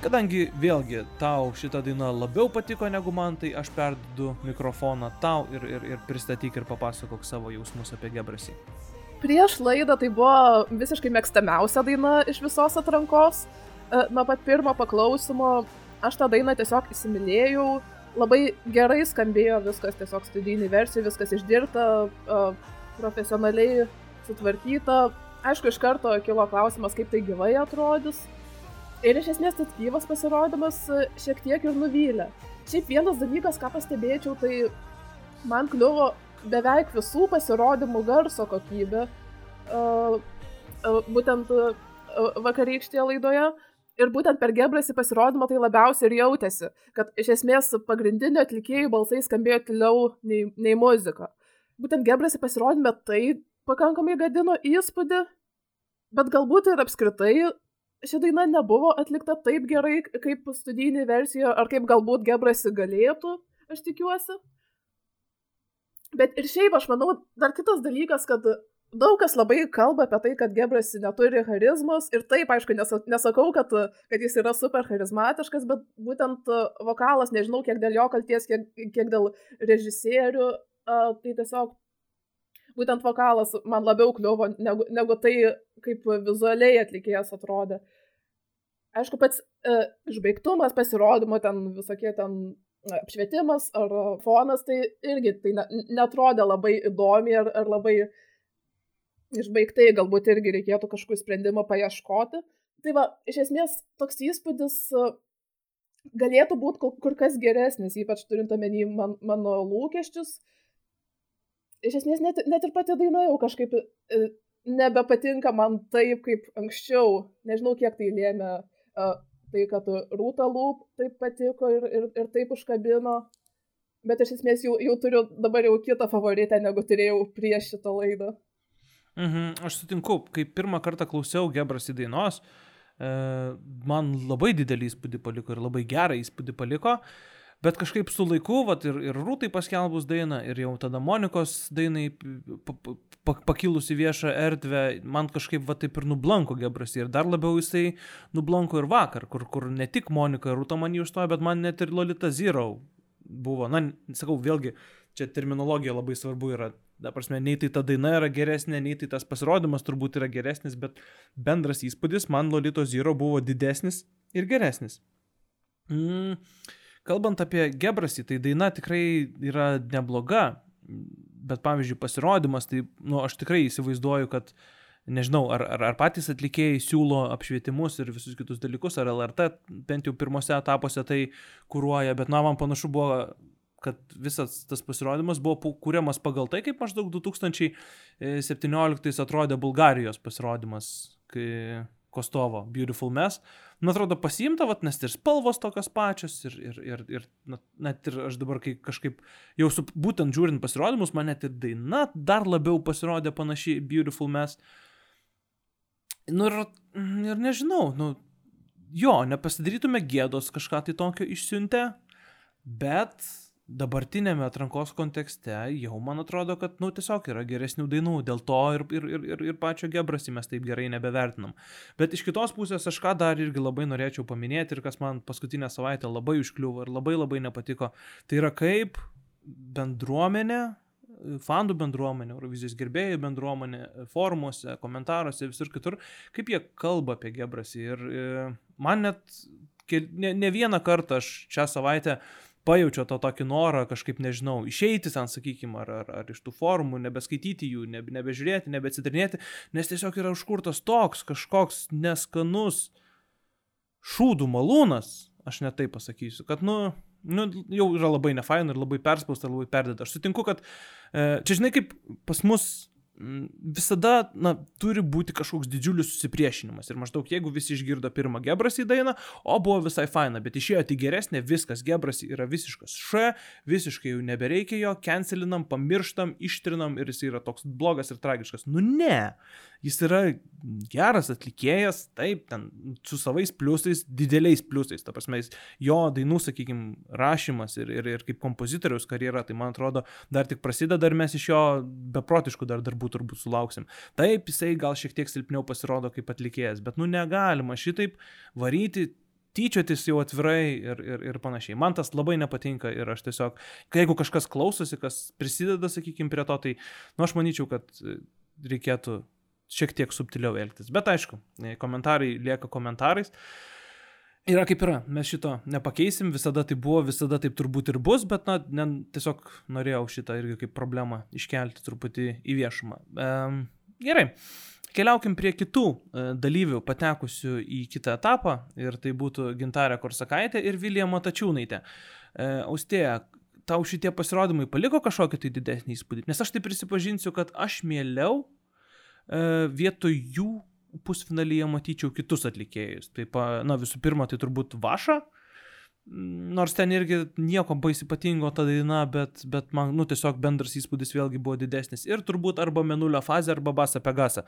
Kadangi vėlgi tau šita daina labiau patiko negu man, tai aš perduodu mikrofoną tau ir, ir, ir pristatyk ir papasakok savo jausmus apie Gebrasi. Prieš laidą tai buvo visiškai mėgstamiausia daina iš visos atrankos. E, Nuo pat pirmo paklausimo aš tą dainą tiesiog įsimylėjau. Labai gerai skambėjo viskas, tiesiog studijiniai versijai, viskas išdirbta, e, profesionaliai sutvarkyta. Aišku, iš karto kilo klausimas, kaip tai gyvai atrodys. Ir iš esmės tas gyvas pasirodymas e, šiek tiek ir nuvylė. Šiaip vienas dalykas, ką pastebėčiau, tai man kliuvo beveik visų pasirodymų garso kokybė, uh, uh, būtent uh, vakarykštėje laidoje. Ir būtent per Gebrasi pasirodymą tai labiausiai ir jautėsi, kad iš esmės pagrindinio atlikėjų balsai skambėjo tyliau nei, nei muzika. Būtent Gebrasi pasirodymą tai pakankamai gadino įspūdį, bet galbūt ir apskritai ši daina nebuvo atlikta taip gerai kaip studijinė versija, ar kaip galbūt Gebrasi galėtų, aš tikiuosi. Bet ir šiaip aš manau, dar kitas dalykas, kad daug kas labai kalba apie tai, kad Gebrasi neturi charizmos ir taip, aišku, nesa- nesakau, kad, kad jis yra super charizmatiškas, bet būtent vokalas, nežinau, kiek dėl jo kalties, kiek, kiek dėl režisierių, tai tiesiog būtent vokalas man labiau kliuvo negu, negu tai, kaip vizualiai atlikėjas atrodė. Aišku, pats e, išbaigtumas, pasirodymo, ten visokie ten e, apšvietimas ar fonas, tai irgi tai ne, netrodė labai įdomiai ar, ar labai išbaigtai, galbūt irgi reikėtų kažkokių sprendimų paieškoti. Tai va, iš esmės toks įspūdis e, galėtų būti kur kas geresnis, ypač turint omeny man, mano lūkesčius. Iš esmės net, net ir pati daina jau kažkaip e, nebepatinka man taip, kaip anksčiau. Nežinau, kiek tai lėmė e, tai, kad Rūta Lūp taip patiko ir, ir, ir taip užkabino. Bet iš esmės jau, jau turiu dabar jau kitą favoritę, negu turėjau prieš šitą laidą. Mhm, aš sutinku, kai pirmą kartą klausiau Gebrasi dainos, e, man labai didelį įspūdį paliko ir labai gerą įspūdį paliko. Bet kažkaip su laiku, vat, ir, ir Rūtai paskelbus dainą, ir jau tada Monikos dainai pa, pa, pa, pakilus į viešą erdvę, man kažkaip va taip ir nublanko Gebras. Ir dar labiau jisai nublanko ir vakar, kur, kur ne tik Monika Rūta man jį užstojo, bet man net ir Lolita Zero buvo. Na, sakau, vėlgi, čia terminologija labai svarbu yra. Da prasme, nei tai ta daina yra geresnė, nei tai tas pasirodymas turbūt yra geresnis, bet bendras įspūdis man Lolito Zero buvo didesnis ir geresnis. Mm. Kalbant apie Gebrasį, tai daina tikrai yra nebloga, bet pavyzdžiui pasirodymas, tai nu, aš tikrai įsivaizduoju, kad nežinau, ar, ar, ar patys atlikėjai siūlo apšvietimus ir visus kitus dalykus, ar LRT bent jau pirmose etapuose tai kūruoja, bet na, man panašu buvo kad visas tas pasirodymas buvo kuriamas pagal tai, kaip maždaug 2017 atrodė Bulgarijos pasirodymas, kai Kostovo Beautiful Mess. Man atrodo pasiimta, vat, nes ir spalvos tokios pačios, ir, ir, ir, ir na, net ir aš dabar, kai kažkaip jau su, būtent žiūrint pasirodymus, man net ir daina dar labiau pasirodė panaši Beautiful Mess. Nu ir, ir nežinau, nu, jo, nepasidarytume gėdos kažką tai tokio išsiuntę, bet dabartinėme atrankos kontekste jau man atrodo, kad, nu, tiesiog yra geresnių dainų, dėl to ir, ir, ir, ir, pačio gebrasi mes taip gerai nebevertinam. Bet iš kitos pusės aš ką dar irgi labai norėčiau paminėti ir kas man paskutinę savaitę labai užkliuvo ir labai labai nepatiko, tai yra kaip bendruomenė, fandų bendruomenė, Eurovizijos gerbėjų bendruomenė, forumuose, komentaruose, visur kitur, kaip jie kalba apie gebrasi. Ir e, man net ne, ne vieną kartą aš šią savaitę pajaučiau to tokį norą kažkaip, nežinau, išeiti ten, sakykime, ar, ar, ar iš tų formų, nebeskaityti jų, nebe, nebežiūrėti, nebeatsidarinėti, nes tiesiog yra užkurtas toks kažkoks neskanus šūdų malūnas, aš net tai pasakysiu, kad, nu, nu, jau yra labai nefaina ir labai perspausta, labai perdėta. Aš sutinku, kad e, čia, žinai, kaip pas mus visada, na, turi būti kažkoks didžiulis susipriešinimas. Ir maždaug, jeigu visi išgirdo pirmą Gebrasį dainą, o buvo visai faina, bet išėjo tik geresnė, viskas, Gebrasį yra visiškas š, visiškai jau nebereikia jo, cancelinam, pamirštam, ištrinam ir jis yra toks blogas ir tragiškas. Nu ne, jis yra geras atlikėjas, taip, ten su savais pliusais, dideliais pliusais, ta prasme, jis, jo dainų, sakykime, rašymas ir, ir, ir kaip kompozitoriaus karjera, tai man atrodo, dar tik prasideda ir mes iš jo beprotiškų dar darbų turbūt sulauksim. Taip, jisai gal šiek tiek silpniau pasirodo kaip atlikėjas, bet nu negalima šitaip varyti tyčiotis jau atvirai ir, ir, ir panašiai. Man tas labai nepatinka ir aš tiesiog, jeigu kažkas klausosi, kas prisideda, sakykime, prie to, tai, nu, aš manyčiau, kad reikėtų šiek tiek subtiliau elgtis. Bet aišku, e, komentarai lieka komentarais. Yra kaip yra, mes šito nepakeisim, visada tai buvo, visada taip turbūt ir bus, bet na, ne, tiesiog norėjau šitą irgi kaip problemą iškelti truputį į viešumą. Um, gerai, keliaukim prie kitų e, dalyvių patekusių į kitą etapą ir tai būtų Gintarė Korsakaitė ir Vilija Matačiūnaitė. E, Austėja, tau šitie pasirodymai paliko kažkokį tai didesnį įspūdį, nes aš tai prisipažinsiu, kad aš mieliau e, vietoj jų pusfinalyje matyčiau kitus atlikėjus. Tai, na, visų pirma, tai turbūt Vaša, nors ten irgi nieko baisi ypatingo ta daina, bet, bet man, nu, tiesiog bendras įspūdis vėlgi buvo didesnis. Ir turbūt arba menulio fazė, arba basa pegasą.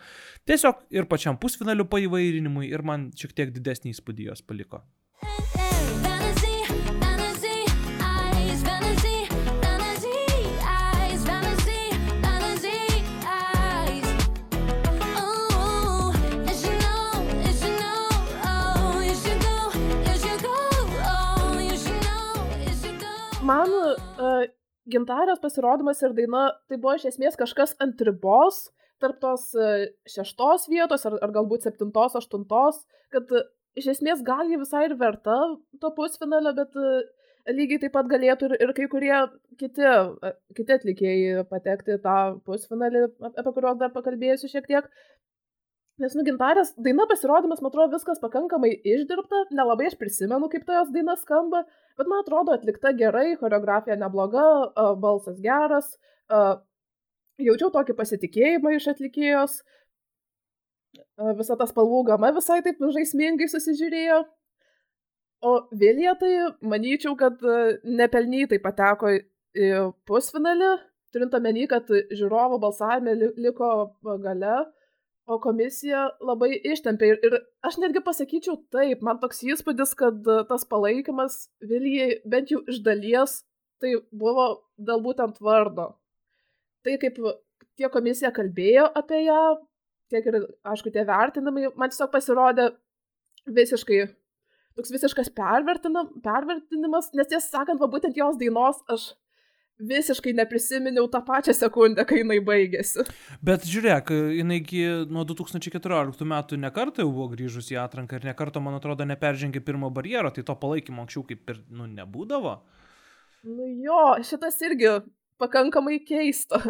Tiesiog ir pačiam pusfinaliu paįvairinimui, ir man šiek tiek didesnį įspūdį jos paliko. Fantasy, fantasy, gintarės pasirodymas ir daina tai buvo iš esmės kažkas ant ribos tarp tos uh, šeštos vietos ar, ar galbūt septintos, aštuntos, kad uh, iš esmės gal ji visai ir verta to pusfinalio, bet uh, lygiai taip pat galėtų ir, ir kai kurie kiti, kiti atlikėjai patekti tą pusfinalį, ap- apie kuriuos dar pakalbėsiu šiek tiek. Nes nugintarės daina pasirodymas, man atrodo, viskas pakankamai išdirbta, nelabai aš prisimenu, kaip ta jos daina skamba, bet man atrodo atlikta gerai, choreografija nebloga, balsas geras, jaučiau tokį pasitikėjimą iš atlikėjos, visa ta spalvų gama visai taip žaismingai susižiūrėjo. O Vilija tai manyčiau, kad nepelnytai pateko į- pusfinalį, turint omeny, kad žiūrovo balsavime li- liko gale, o komisija labai ištempė. Ir, ir aš netgi pasakyčiau taip, man toks įspūdis, kad a, tas palaikymas Vilijai bent jau iš dalies tai buvo dėl būtent vardo. Tai kaip tie komisija kalbėjo apie ją, tiek ir, aišku, tie vertinimai, man tiesiog pasirodė visiškai, toks visiškas pervertinimas, nes tiesą sakant, va būtent jos dainos aš visiškai neprisiminiau tą pačią sekundę, kai jinai baigėsi. Bet žiūrėk, jinai iki nuo 2014 metų nekartą jau buvo grįžusi į atranką ir nekartą, man atrodo, neperžengė pirmo barjero, tai to palaikymo anksčiau kaip ir, nu, nebūdavo. Nu jo, šitas irgi pakankamai keista.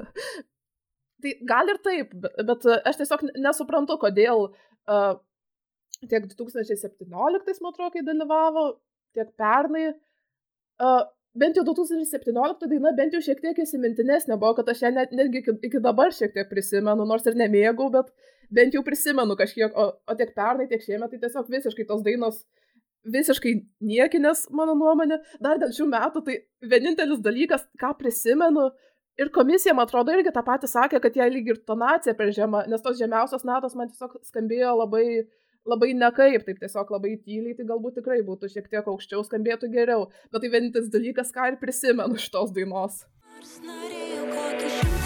Tai gal ir taip, bet, aš tiesiog nesuprantu, kodėl uh, tiek 2017, man atrodo, kai dalyvavo, tiek pernai. Uh, bent jau 2017 daina bent jau šiek tiek įsimintinesnė buvo, kad aš ją net, netgi iki, iki dabar šiek tiek prisimenu, nors ir nemėgau, bet bent jau prisimenu kažkiek, o, o tiek pernai, tiek šiemet, tai tiesiog visiškai tos dainos visiškai niekinės, mano nuomonė. Dar dėl šių metų, tai vienintelis dalykas, ką prisimenu, ir komisija, man atrodo, irgi tą patį sakė, kad jai lyg ir tonacija per žema, nes tos žemiausios natos man tiesiog skambėjo labai, labai nekaip, taip tiesiog labai tyliai, tai galbūt tikrai būtų šiek tiek aukščiau, skambėtų geriau. Bet tai vienintelis dalykas, ką ir prisimenu iš tos dainos. Nors norėjau kokį šimtą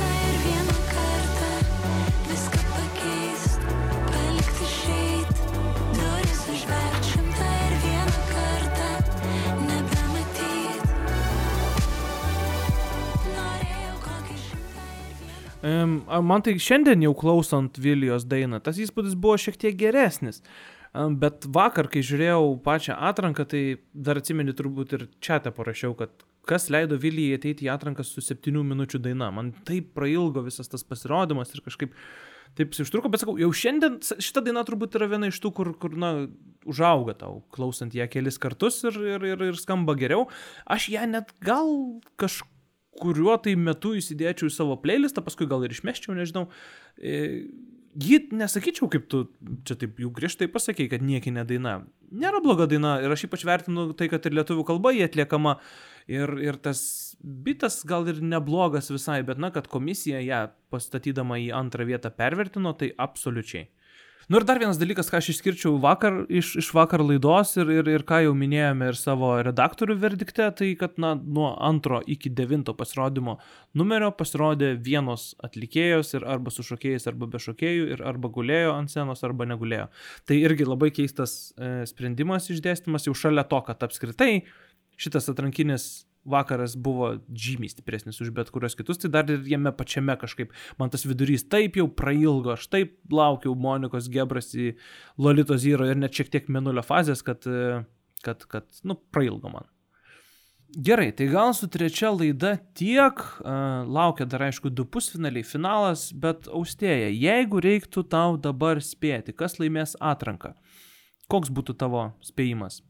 man tai šiandien jau klausant Vilijos dainą, tas įspūdis buvo šiek tiek geresnis. Bet vakar, kai žiūrėjau pačią atranką, tai dar atsimeni turbūt ir čia te parašiau, kad kas leido Vilijai ateiti į atranką su septynių minučių daina. Man taip prailgo visas tas pasirodymas ir kažkaip taip užtruko, bet sakau, jau šiandien šita daina turbūt yra viena iš tų, kur, kur na, užauga tau, klausant ją kelis kartus ir, ir, ir, ir skamba geriau. Aš ją net gal kažkuriuo tai metu įsidėčiau į savo playlistą, paskui gal ir išmeščiau, nežinau. E, Ji nesakyčiau, kaip tu čia taip jau griežtai pasakėjai, kad niekinė daina. Nėra bloga daina ir aš ypač vertinu tai, kad ir lietuvių kalba jie atliekama ir, ir tas bitas gal ir neblogas visai, bet na, kad komisija ją pastatydama į antrą vietą pervertino, tai absoliučiai. Nu ir dar vienas dalykas, ką aš išskirčiau vakar, iš, iš vakar laidos ir, ir, ir ką jau minėjome ir savo redaktorių verdikte, tai kad na, nuo antro iki devinto pasirodymo numerio pasirodė vienos atlikėjos ir arba su šokėjais, arba be šokėjų, ir arba gulėjo ant scenos, arba negulėjo. Tai irgi labai keistas e, sprendimas išdėstymas jau šalia to, kad apskritai šitas atrankinis vakaras buvo žymiai stipresnis už bet kurios kitus, tai dar ir jame pačiame kažkaip man tas vidurys taip jau prailgo, aš taip laukiau Monikos Gebras į Lolito Zyro ir net šiek tiek menulio fazės, kad, kad, kad nu, prailgo man. Gerai, tai gal su trečia laida tiek, laukia dar aišku du pusfinaliai, finalas, bet austėja, jeigu reiktų tau dabar spėti, kas laimės atranką, koks būtų tavo spėjimas?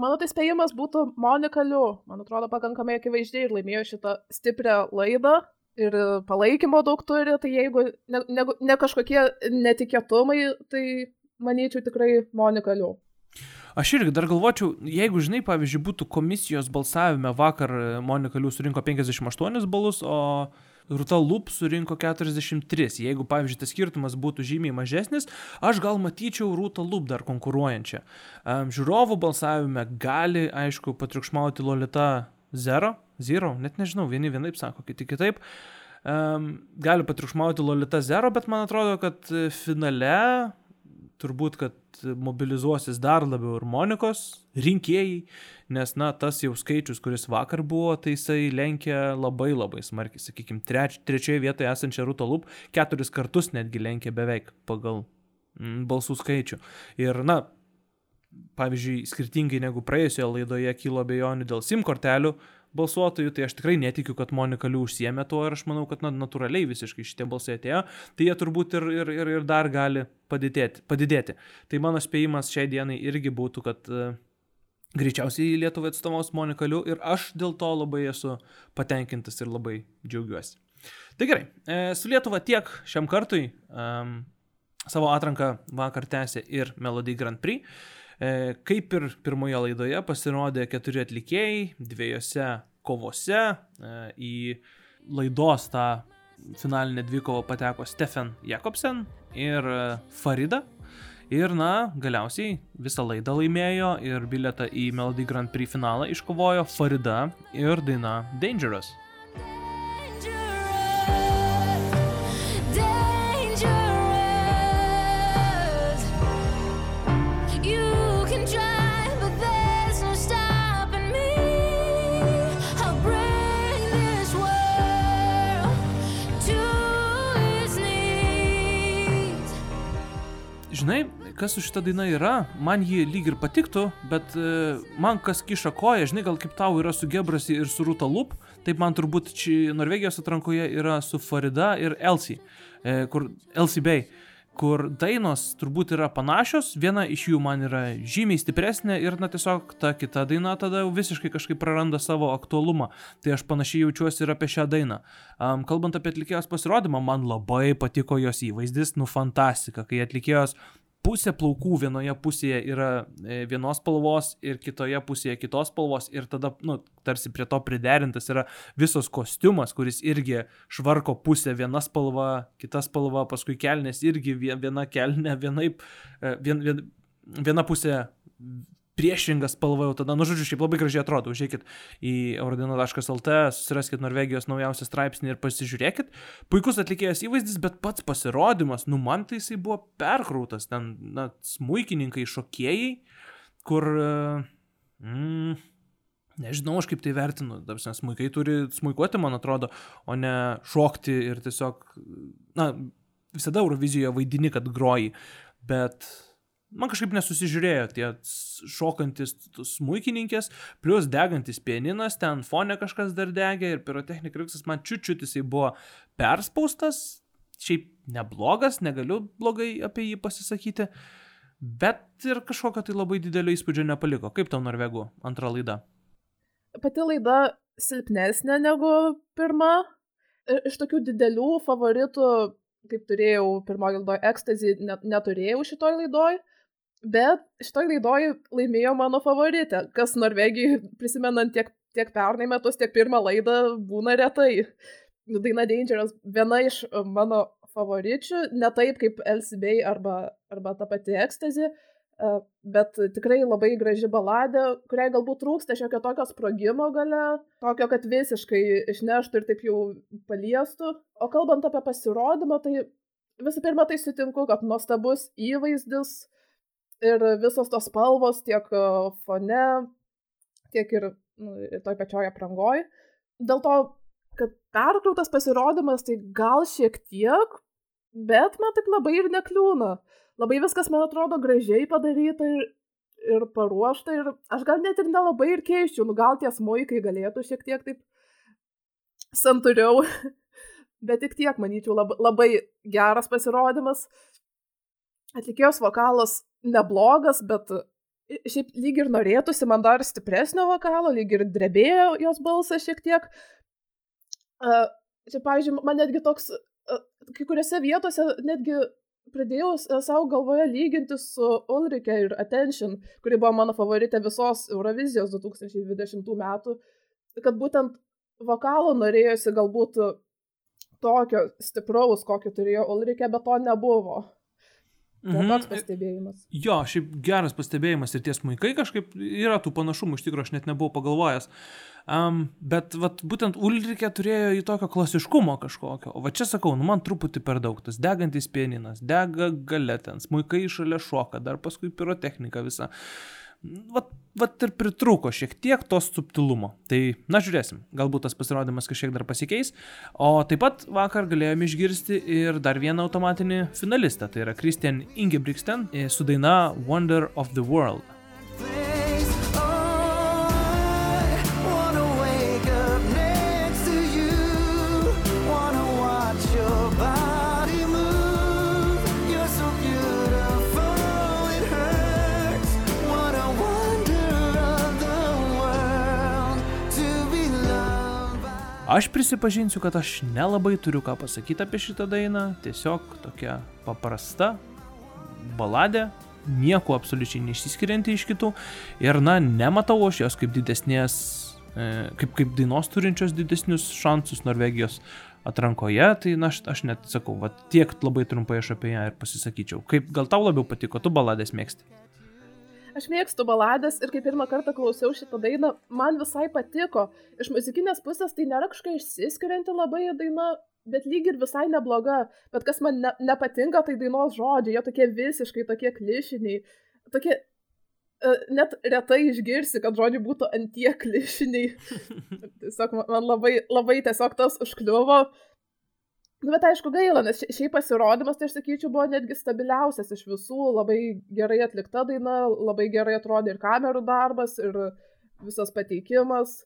Mano tai spėjimas būtų Monika Liu. Man atrodo, pakankamai akivaizdžiai ir laimėjo šitą stiprią laidą ir palaikymo daug turi, tai jeigu ne, ne, ne kažkokie netikėtumai, tai manyčiau tikrai Monika Liu. Aš irgi dar galvočiau, jeigu, žinai, pavyzdžiui, būtų komisijos balsavime vakar Monika Liu surinko 58 balus, o Ruta Lup surinko 43. Jeigu, pavyzdžiui, tas skirtumas būtų žymiai mažesnis, aš gal matyčiau Rūtą Lup dar konkuruojančią. Um, žiūrovų balsavime gali, aišku, patriukšmauti Lolita Zero, Zero, net nežinau, vieni vienaip sako, kiti kitaip. Um, gali patriukšmauti Lolita Zero, bet man atrodo, kad finale turbūt, kad mobilizuosis dar labiau ir Monikos rinkėjai, nes, na, tas jau skaičius, kuris vakar buvo, tai jisai lenkia labai labai smarkiai, sakykime, treč, trečioje vietoje esančią Rūtą Lup keturis kartus netgi lenkia beveik pagal mm, balsų skaičių. Ir, na, pavyzdžiui, skirtingai negu praėjusioje laidoje kilo bejonių dėl SIM kortelių balsuotojų, tai aš tikrai netikiu, kad Monika Liu užsiemė tuo ir aš manau, kad na, natūraliai visiškai šitie balsai atėjo, tai jie turbūt ir, ir, ir, ir dar gali padidėti, padidėti. Tai mano spėjimas šiai dienai irgi būtų, kad uh, greičiausiai Lietuvai atstovaus Monika Liu ir aš dėl to labai esu patenkintas ir labai džiaugiuosi. Tai gerai, e, su Lietuva tiek šiam kartui. Um, savo atranką vakar tęsė ir Melody Grand Prix. E, kaip ir pirmoje laidoje pasirodė keturi atlikėjai dviejose kovose. E, į laidos tą finalinę dvikovą pateko Stefan Jakobsen ir e, Farida. Ir, na, galiausiai visą laidą laimėjo ir biletą į Melody Grand Prix finalą iškovojo Farida ir daina Dangerous. Dangerous. Žinai, kas su šita daina yra, man ji lyg ir patiktų, bet e, man kas kiša koją, žinai, gal kaip tau yra su Gebrasi ir su Ruta Lup, taip man turbūt čia Norvegijos atrankoje yra su Farida ir Elsie, e, kur Elsie Bay kur dainos turbūt yra panašios, viena iš jų man yra žymiai stipresnė ir, na, tiesiog ta kita daina tada jau visiškai kažkaip praranda savo aktualumą. Tai aš panašiai jaučiuosi ir apie šią dainą. Um, kalbant apie atlikėjos pasirodymą, man labai patiko jos įvaizdis, nu, fantastika, kai atlikėjos pusė plaukų vienoje pusėje yra e, vienos spalvos ir kitoje pusėje kitos spalvos ir tada, nu, tarsi prie to priderintas yra visos kostiumas, kuris irgi švarko pusė viena spalva, kita spalva, paskui kelnės irgi vie- viena kelnė, vienaip, e, vien, vien, viena pusė priešinga spalva jau tada, nu žodžiu, šiaip labai gražiai atrodo, užėjkit į eurodino.lt, susiraskit Norvegijos naujausią straipsnį ir pasižiūrėkit. Puikus atlikėjas įvaizdis, bet pats pasirodymas, nu man tai jisai buvo perkrautas, ten, na, smūkininkai, šokėjai, kur... e, Mm, Nežinau, aš kaip tai vertinu, tarsi smūkai turi smūkuoti, man atrodo, o ne šokti ir tiesiog, na, visada Eurovizijoje vaidini, kad groji, bet man kažkaip nesusižiūrėjo tie šokantis smūkininkės, plus degantis pianinas, ten fone kažkas dar degė ir pirotechnika ir viskas man čiučiut jisai buvo perspaustas, šiaip neblogas, negaliu blogai apie jį pasisakyti, bet ir kažkokio tai labai didelio įspūdžio nepaliko. Kaip tau Norvegų antra laida? Pati laida silpnesnė negu pirma. Iš tokių didelių favoritų, kaip turėjau pirmoji laidoje ekstazį, net, neturėjau šitoj laidoj. Bet šitoj laidoj laimėjo mano favoritė, kas Norvegijai, prisimenant tiek, tiek pernai metus, tiek pirmą laidą, būna retai. Daina Dangerous viena iš e, mano favoričių, ne taip kaip LCB arba, arba ta pati ekstazį, e, bet tikrai labai graži baladė, kuriai galbūt trūksta šiokio tokio sprogimo gale, tokio, kad visiškai išneštų ir taip jau paliestų. O kalbant apie pasirodymą, tai visų pirma, tai sutinku, kad nuostabus įvaizdis ir visos tos spalvos tiek e, fone, tiek ir, nu, ir toj pačioj aprangoj. Dėl to, kad perkrautas pasirodymas, tai gal šiek tiek, bet man taip labai ir nekliūna. Labai viskas, man atrodo, gražiai padaryta ir, ir paruošta ir aš gal net ir nelabai ir keiščiau, nu gal tie smuikai galėtų šiek tiek taip santūriau, bet tik tiek, manyčiau, labai, labai geras pasirodymas. Atlikėjos vokalas neblogas, bet šiaip lyg ir norėtųsi man dar stipresnio vokalo, lyg ir drebėjo jos balsas šiek tiek. Uh, čia, pavyzdžiui, man netgi toks, uh, kai kuriuose vietose netgi pradėjau savo galvoje lyginti su Ulrike ir Attention, kuri buvo mano favoritė visos Eurovizijos 2020 metų, kad būtent vokalo norėjosi galbūt tokio stipraus, kokį turėjo Ulrike, bet to nebuvo. Tai Mhm. toks pastebėjimas. Jo, šiaip geras pastebėjimas ir tie smaikai kažkaip yra tų panašumų, iš tikrųjų aš net nebuvau pagalvojęs. Um, bet vat, būtent Ulrike turėjo į tokio klasiškumo kažkokio. O va čia sakau, nu man truputį per daug. Tas degantis pieninas, dega gale ten, smaikai šalia šoka, dar paskui pirotechnika visa. Vat, vat ir pritrūko šiek tiek to subtilumo. Tai, na žiūrėsim, galbūt tas pasirodymas kažkiek dar pasikeis. O taip pat vakar galėjome išgirsti ir dar vieną automatinį finalistą, tai yra Christian Ingebrigtsen e, su daina Wonder of the World. Aš prisipažinsiu, kad aš nelabai turiu ką pasakyti apie šitą dainą, tiesiog tokia paprasta baladė, nieko absoliučiai neišsiskirianti iš kitų ir na, nematau aš jos kaip didesnės, e, kaip, kaip dainos turinčios didesnius šansus Norvegijos atrankoje, tai na, aš, aš net sakau, va tiek labai trumpai aš apie ją ir pasisakyčiau. Kaip gal tau labiau patiko, tu baladės mėgsti? Aš mėgstu baladės ir kai pirmą kartą klausiau šitą dainą, man visai patiko. Iš muzikinės pusės tai nėra kažkokia išsiskirianti labai daina, bet lyg ir visai nebloga. Bet kas man ne, nepatinka, tai dainos žodžiai, jie tokie visiškai tokie klišiniai. Tokie, uh, net retai išgirsi, kad žodžiai būtų antie klišiniai. tiesiog man- man labai, labai tiesiog tas užkliuvo. Nu, bet aišku gaila, nes šia- šiaip pasirodymas, tai aš sakyčiau, buvo netgi stabiliausias iš visų, labai gerai atlikta daina, labai gerai atrodė ir kamerų darbas, ir visas pateikimas.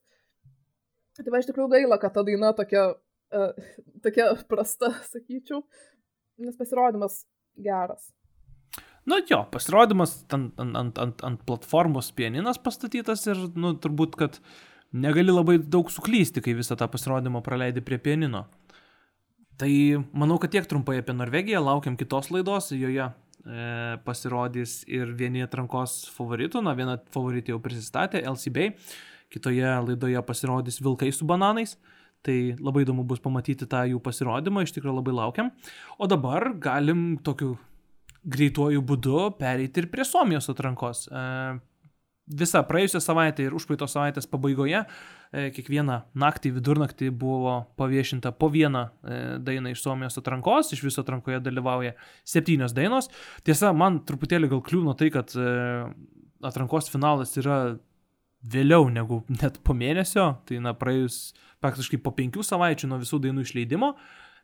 Tai va iš tikrųjų gaila, kad ta daina tokia, uh, tokia prasta, sakyčiau, nes pasirodymas geras. Nu jo, pasirodymas ant, ant, ant, ant platformos pianinas pastatytas ir, nu, turbūt, kad negali labai daug suklysti, kai visą tą pasirodymą praleidi prie pianino. Tai manau, kad tiek trumpai apie Norvegiją, laukiam kitos laidos, joje e, pasirodys ir vieni atrankos favoritų, na viena favoritė jau prisistatė, LCB, kitoje laidoje pasirodys Vilkai su bananais. Tai labai įdomu bus pamatyti tą jų pasirodymą, iš tikrųjų labai laukiam. O dabar galim tokiu greituoju būdu pereiti ir prie Suomijos atrankos. E, Visa praėjusią savaitę ir užpraeitos savaitės pabaigoje e, kiekvieną naktį, vidurnaktį buvo paviešinta po vieną e, dainą iš Suomijos atrankos, iš viso atrankoje dalyvauja septynios dainos. Tiesa, man truputėlį gal kliūna tai, kad e, atrankos finalas yra vėliau negu net po mėnesio, tai na praėjus praktiškai po penkių savaičių nuo visų dainų išleidimo.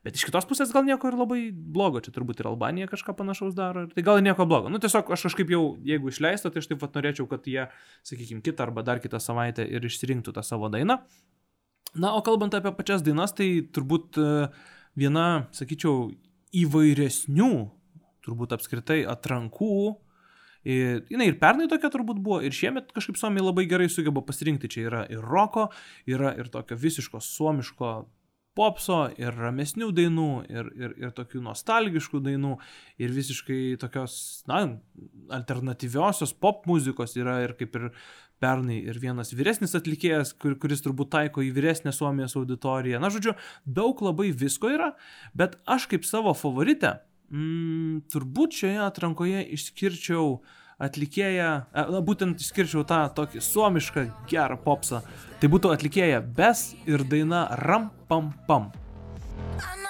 Bet iš kitos pusės gal nieko ir labai blogo, čia turbūt ir Albanija kažką panašaus daro, tai gal nieko blogo. Nu tiesiog aš kažkaip jau, jeigu išleista, tai aš taip pat norėčiau, kad jie, sakykime, kitą arba dar kitą savaitę ir išsirinktų tą savo dainą. Na, o kalbant apie pačias dainas, tai turbūt e, viena, sakyčiau, įvairesnių, turbūt apskritai atrankų. Ir, jinai ir pernai tokia turbūt buvo, ir šiemet kažkaip Suomija labai gerai sugeba pasirinkti. Čia yra ir roko, yra ir tokio visiško suomiško popso, ir ramesnių dainų, ir, ir, ir tokių nostalgiškų dainų, ir visiškai tokios, na, alternatyviosios pop muzikos yra ir kaip ir pernai ir vienas vyresnis atlikėjas, kur, kuris turbūt taiko į vyresnę Suomijos auditoriją. Na, žodžiu, daug labai visko yra, bet aš kaip savo favoritę, mm, turbūt šioje atrankoje išskirčiau atlikėją, e, na, būtent išskirčiau tą tokį suomišką gerą popsą. Tai būtų atlikėja Bes ir daina Ram Pam Pam. Anna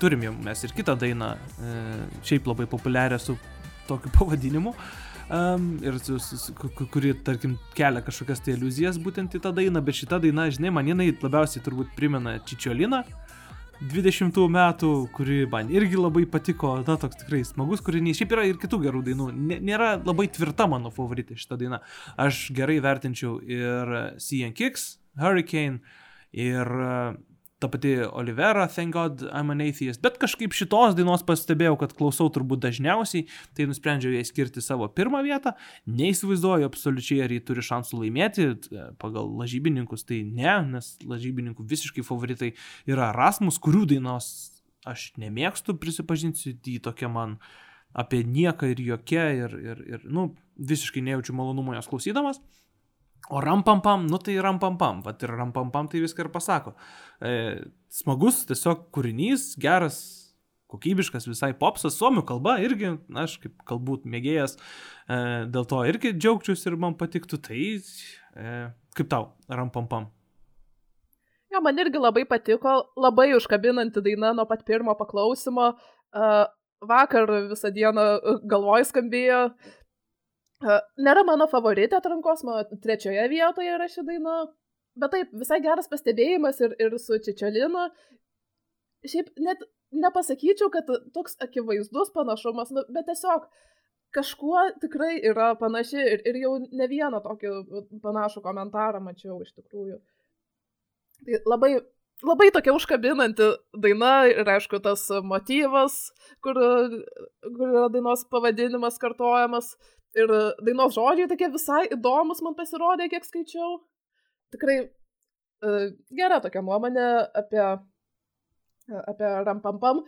turim jau mes ir kitą dainą, e, šiaip labai populiarią su tokiu pavadinimu. Um, ir su, su, su, ku- ku- kuri, tarkim, kelia kažkokias tai iliuzijas būtent į tą dainą, bet šita daina, žinai, man jinai labiausiai turbūt primena Čičioliną 20 metų, kuri man irgi labai patiko, na, toks tikrai smagus kūrinys. Šiaip yra ir kitų gerų dainų. Nė- Nėra labai tvirta mano favoritė šita daina. Aš gerai vertinčiau ir CN Kicks, Hurricane, ir ta pati Olivera, Thank God I'm an Atheist. Bet kažkaip šitos dainos pastebėjau, kad klausau turbūt dažniausiai, tai nusprendžiau jai skirti savo pirmą vietą. Neįsivaizduoju absoliučiai, ar jį turi šansų laimėti. e, Pagal lažybininkus tai ne, nes lažybininkų visiškai favoritai yra Rasmus, kurių dainos aš nemėgstu, prisipažinsiu, tai tokia man apie nieką ir jokia ir, ir, ir nu, visiškai nejaučiu malonumo jos klausydamas. O rampampam, nu tai rampampam, bet ir rampampam tai viską ir pasako. E, smagus tiesiog kūrinys, geras, kokybiškas visai popsas, suomių kalba irgi, aš kaip galbūt mėgėjas, e, dėl to irgi džiaugčiausi ir man patiktų, tai e, kaip tau, rampampam. Jo, man irgi labai patiko, labai užkabinanti daina nuo pat pirmo paklausimo. Uh, vakar visą dieną galvoj skambėjo. Nėra mano favoritė atrankos, mano trečioje vietoje yra ši daina. Bet taip, visai geras pastebėjimas ir, ir su Čičiolina. Šiaip net nepasakyčiau, kad toks akivaizdus panašumas, nu, bet tiesiog kažkuo tikrai yra panaši ir, ir jau ne vieną tokį panašų komentarą mačiau iš tikrųjų. Tai labai, labai tokia užkabinanti daina ir aišku tas motyvas, kur, kur yra dainos pavadinimas kartojamas. Ir dainos žodžiai tokie visai įdomus man pasirodė, kiek skaičiau. Tikrai uh, gera tokia nuomonė apie, apie Rampampam.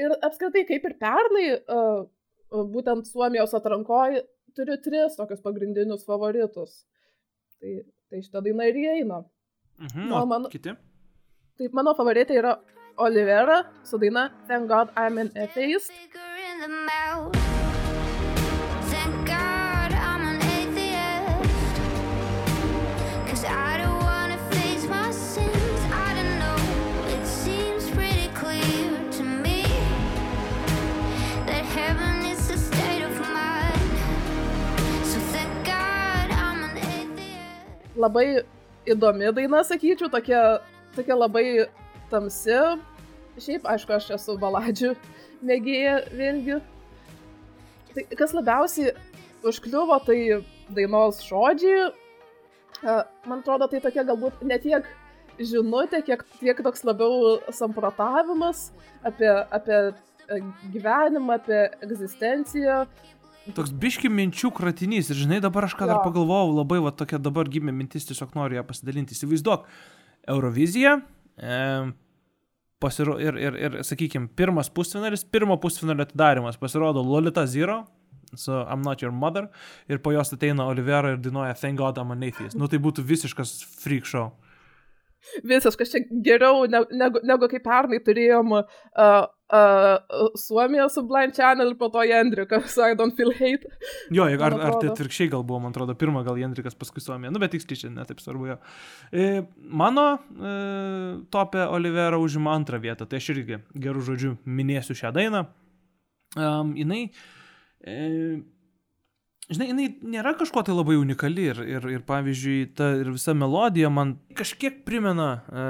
Ir apskritai, kaip ir pernai, uh, būtent Suomijos atrankoje turiu tris tokius pagrindinius favoritus. Tai, tai šitą dainą ir įeina. Mhm, Na, man- Kiti? Taip, mano favoritė yra Olivera su daina Thank God I'm an Atheist. Labai įdomi daina, sakyčiau, tokia, tokia labai tamsi. Šiaip, aišku, aš esu baladžių mėgėja vėlgi. Tai kas labiausiai užkliuvo, tai dainos žodžiai. Man atrodo, tai tokia galbūt ne tiek žinutė, kiek, kiek toks labiau samprotavimas apie, apie gyvenimą, apie egzistenciją. Toks biški minčių kratinys. Ir žinai, dabar aš ką dar pagalvojau, labai va tokia dabar gimė mintis, tiesiog noriu ją pasidalinti. Įsivaizduok, Eurovizija. E, pasiro, ir, ir, ir sakykime, pirmas pusfinalis, pirmo pusfinalio atidarimas pasirodo Lolita Zero su I'm Not Your Mother ir po jos ateina Olivera ir dainuoja Thank God I'm an Atheist. Nu tai būtų visiškas freak show. Visiškai čia geriau ne, negu, negu kaip pernai turėjom uh, uh, Suomiją su Blind Channel ir po to Jendriką su I Don't Feel Hate. Jo, ar, Man ar tai atvirkščiai gal buvo, man atrodo, pirmą gal Jendrikas, paskui Suomija. Nu, bet tiksliai čia netaip svarbu jo. E, mano e, topė Olivera užima antrą vietą, tai aš irgi gerų žodžių minėsiu šią dainą. Um, jinai, e, žinai, jinai nėra kažko tai labai unikali ir, ir, ir pavyzdžiui, ta ir visa melodija man kažkiek primena e,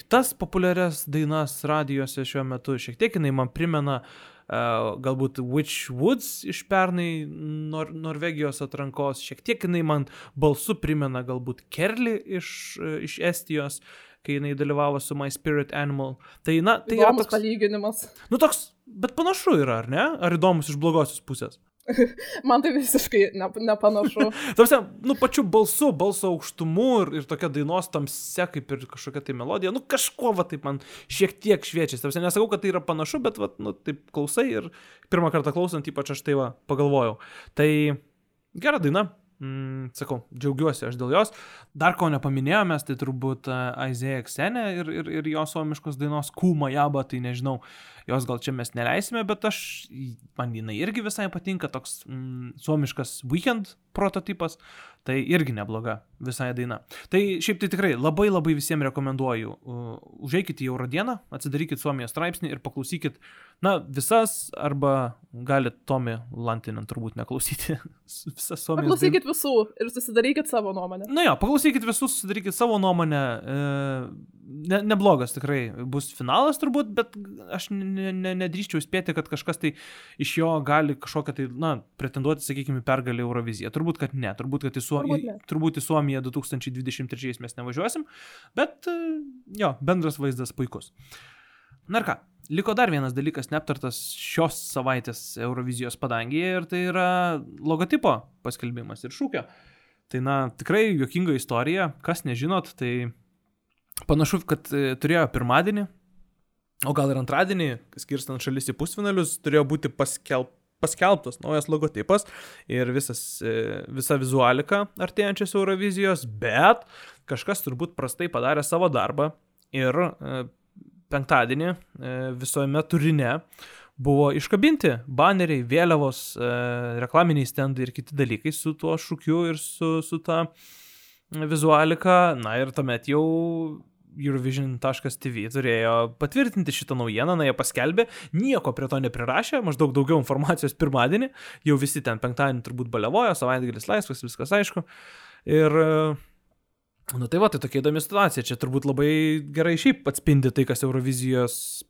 kitas populiarias dainas radijose šiuo metu, šiek tiek jinai man primena Uh, galbūt Witch Woods iš pernai Nor Norvegijos atrankos, šiek tiek jinai man balsu primena galbūt Kerli iš, uh, iš Estijos, kai jinai dalyvavo su My Spirit Animal. Tai, na, tai Tai yra įdomus toks, palyginimas. nu toks, bet panašu yra, ar ne? Ar įdomus iš blogosios pusės? Man tai visiškai ne, nepanašu. Tarsi, nu, pačiu balsu, balso aukštumu ir, ir tokia dainos tamse, kaip ir kažkokia tai melodija, nu, kažkuo, va, taip man šiek tiek šviečia. Tarsi, nesakau, kad tai yra panašu, bet, va, nu, taip klausai ir pirmą kartą klausant, ypač aš tai va, pagalvojau. Tai gera daina. Mm, sakau, džiaugiuosi aš dėl jos. Dar ko nepaminėjome, tai turbūt uh, Aizėja Ksenė ir, ir, ir jos suomiškos dainos Kūma Jaba, tai nežinau, jos gal čia mes neleisime, bet aš, man jinai irgi visai patinka, toks mm, suomiškas weekend prototipas, tai irgi nebloga visai daina. Tai šiaip tai tikrai labai labai visiems rekomenduoju. Užeikite į Eurodieną, atsidarykit Suomijos straipsnį ir paklausykit, na, visas, arba galite Tomi Lantinen turbūt neklausyti. visas Suomijos. Paklausykit visų ir susidarykit savo nuomonę. Na jo, paklausykit visus, susidarykit savo nuomonę. E, ne, neblogas tikrai bus finalas turbūt, bet aš ne, ne, nedrįščiau spėti, kad kažkas tai iš jo gali kažkokią tai, na, pretenduoti, sakykime, pergalį Euroviziją. Turbūt, kad ne. Turbūt, kad į, Suo... Turbūt ne. turbūt į Suomiją 2023 mes nevažiuosim, bet e, jo, bendras vaizdas puikus. Na ir ką, liko dar vienas dalykas neaptartas šios savaitės Eurovizijos padangėje ir tai yra logotipo paskelbimas ir šūkio. Tai na, tikrai jokinga istorija, kas nežinot, tai panašu, kad e, turėjo pirmadienį, o gal ir antradienį, skirstant šalis į pusfinalius, turėjo būti paskelb, paskelbtas naujas logotipas ir visas, e, visa vizualika artėjančios Eurovizijos, bet kažkas turbūt prastai padarė savo darbą ir e, penktadienį visojame turine buvo iškabinti baneriai, vėliavos, reklaminiai stendai ir kiti dalykai su tuo šūkiu ir su, su ta vizualika. Na ir tuomet jau Eurovision.tv turėjo patvirtinti šitą naujieną, na jie paskelbė, nieko prie to neprirašė, maždaug daugiau informacijos pirmadienį, jau visi ten penktadienį turbūt baliavojo, savaitgalis laisvas, viskas aišku. Ir Nu tai va, tai tokia įdomi situacija. Čia turbūt labai gerai šiaip atspindi tai, kas Eurovizijos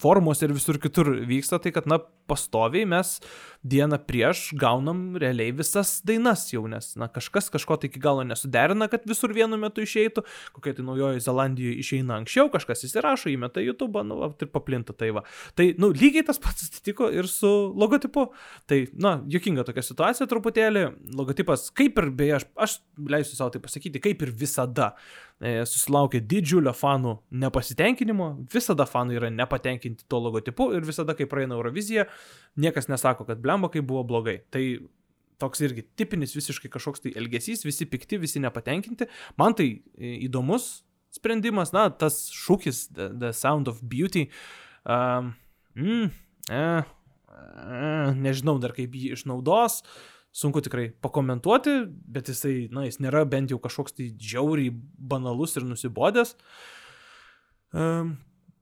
forumuose ir visur kitur vyksta, tai kad, na, pastoviai mes dieną prieš gaunam realiai visas dainas jau, nes, na, kažkas kažko tai iki galo nesuderina, kad visur vienu metu išeitų, kokia tai naujoji Zelandijoje išeina anksčiau, kažkas įsirašo, įmeta YouTube, nu, ir paplinta tai va. Tai, nu, lygiai tas pats atsitiko ir su logotipu. Tai, na, jokinga tokia situacija truputėlį. Logotipas, kaip ir beje, aš, aš leisiu savo tai pasakyti, kaip ir visada susilaukė didžiulio fanų nepasitenkinimo, visada fanai yra nepatenkinti tuo logotipu ir visada, kai praeina Eurovizija, niekas nesako, kad blemba, kai buvo blogai. Tai toks irgi tipinis visiškai kažkoks tai elgesys, visi pikti, visi nepatenkinti. Man tai e, įdomus sprendimas, na, tas šūkis, the, the Sound of Beauty. Um, mm, eh, eh, nežinau dar kaip jį išnaudos, sunku tikrai pakomentuoti, bet jisai, na, jis nėra bent jau kažkoks tai žiauriai banalus ir nusibodęs. Um,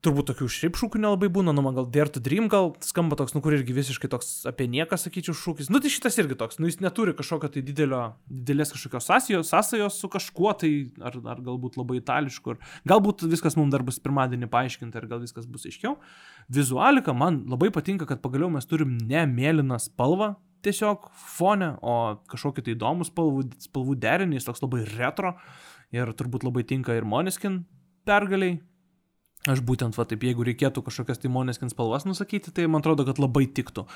turbūt tokių šiaip šūkių nelabai būna, nu man gal Dare to Dream gal skamba toks, nu kur irgi visiškai toks apie nieką, sakyčiau, šūkis. Nu tai šitas irgi toks, nu jis neturi kažkokio tai didelio, didelės kažkokios sąsajos, sąsajos su kažkuo tai, ar, ar galbūt labai itališku, ar galbūt viskas mums dar bus pirmadienį paaiškinta, ar gal viskas bus aiškiau. Vizualika man labai patinka, kad pagaliau mes turim ne mėlyną spalvą tiesiog fone, o kažkokį tai įdomų spalvų, spalvų derinį, jis toks labai retro ir turbūt labai tinka ir Moniskin pergaliai. Aš būtent, va taip, jeigu reikėtų kažkokias tai Moneskin spalvas nusakyti, tai man atrodo, kad labai tiktų.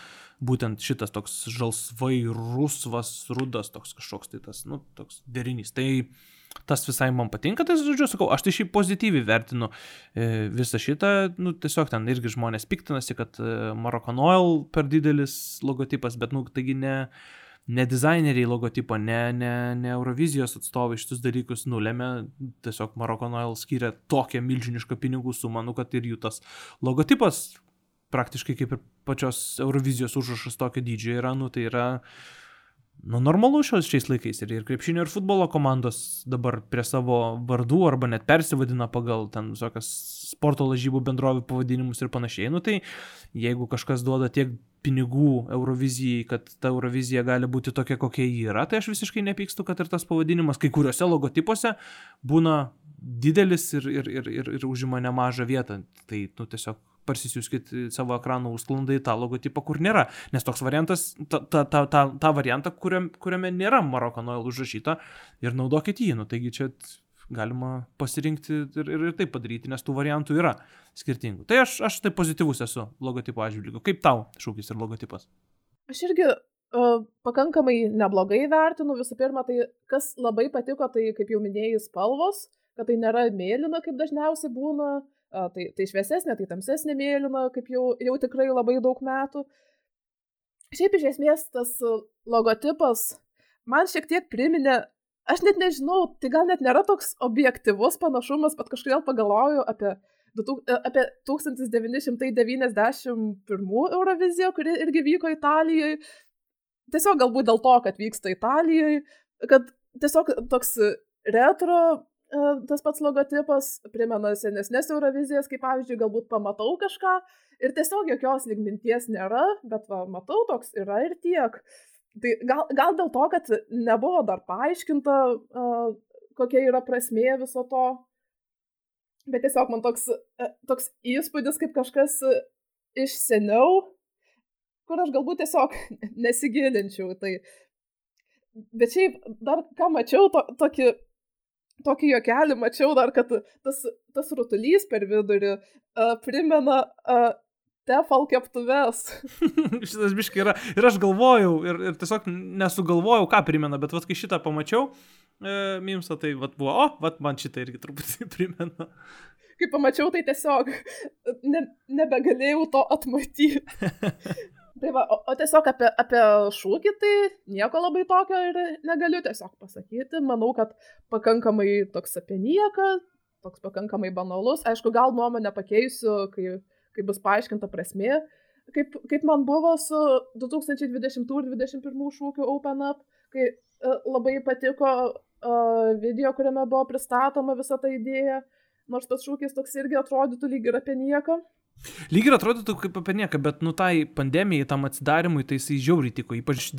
Būtent šitas toks žalsvai rusvas, rudas, toks kažkoks tai tas, nu, toks derinys. Tai tas visai man patinka, tai žodžiu, sakau, aš tai šiaip pozityviai vertinu e, visą šitą, nu, tiesiog ten irgi žmonės piktinasi, kad e, Moroccan Oil per didelis logotipas, bet, nu, taigi ne, ne dizaineriai logotipo, ne, ne, ne Eurovizijos atstovai šitus dalykus nulėmė, tiesiog Moroccan Oil skiria tokią milžinišką pinigų sumą, nu, kad ir jų tas logotipas praktiškai kaip ir pačios Eurovizijos užrašas tokio dydžio yra, nu, tai yra nu, normalu šios šiais laikais. Ir, ir krepšinio ir futbolo komandos dabar prie savo vardų arba net persivadina pagal ten visokias sporto lažybų bendrovių pavadinimus ir panašiai. Nu tai jeigu kažkas duoda tiek pinigų Eurovizijai, kad ta Eurovizija gali būti tokia, kokia ji yra, tai aš visiškai nepykstu, kad ir tas pavadinimas kai kuriuose logotipuose būna didelis ir, ir, ir, ir, ir užima nemažą vietą. Tai, nu, tiesiog parsisiųskit į savo ekraną užsklandai tą logotipą, kur nėra. Nes toks variantas, ta, ta, ta, ta, ta variantą, kuriam, kuriame nėra Maroko Noel užrašyta ir naudokit jį. Nu, taigi čia galima pasirinkti ir, ir, ir taip padaryti, nes tų variantų yra skirtingų. Tai aš, aš tai pozityvus esu logotipo atžvilgiu. Kaip tau šūkis ir logotipas? Aš irgi uh, pakankamai neblogai vertinu. Visų pirma, tai kas labai patiko, tai kaip jau minėjai, spalvos, kad tai nėra mėlyna, kaip dažniausiai būna, uh, tai, tai šviesesnė, tai tamsesnė mėlyna, kaip jau, jau tikrai labai daug metų. Šiaip iš esmės tas logotipas man šiek tiek priminė, aš net nežinau, tai gal net nėra toks objektivus panašumas, bet kažkodėl pagalvoju apie, e, apie 1991 Euroviziją, kuri irgi vyko Italijoje. Tiesiog galbūt dėl to, kad vyksta Italijoje, kad tiesiog toks retro e, tas pats logotipas primena senesnės Eurovizijas, kaip pavyzdžiui, galbūt pamatau kažką ir tiesiog jokios lygminties nėra, bet va, matau, toks yra ir tiek. Tai gal, gal dėl to, kad nebuvo dar paaiškinta, uh, kokia yra prasmė viso to, bet tiesiog man toks, uh, toks įspūdis, kaip kažkas iš seniau, kur aš galbūt tiesiog nesigilinčiau. Tai... Bet šiaip dar ką mačiau, to, tokį, tokį jokelį mačiau dar, kad tas, tas rutulys per vidurį uh, primena uh, tefal keptuves. Šitas biškai yra. Ir aš galvojau, ir, ir tiesiog nesugalvojau, ką primena, bet vat, kai šitą pamačiau, e, Mimsa, tai vat, buvo, o, vat, man šitą irgi truputį primena. Kai pamačiau, tai tiesiog ne, nebegalėjau to atmatyti. Tai va, o, o tiesiog apie, apie šūkį tai nieko labai tokio ir negaliu tiesiog pasakyti. Manau, kad pakankamai toks apie nieką, toks pakankamai banalus. Aišku, gal nuomonę pakeisiu, kai, kai bus paaiškinta prasmė. Kaip, kaip man buvo su 2020 ir 2021 šūkiu Open Up, kai uh, labai patiko uh, video, kuriame buvo pristatoma visa ta idėja, nors tas šūkis toks irgi atrodytų lyg ir apie nieką. Lyg ir atrodytų kaip apie nieką, bet nu tai pandemijai, tam atsidarimui, tai jisai žiauriai tiko, ypač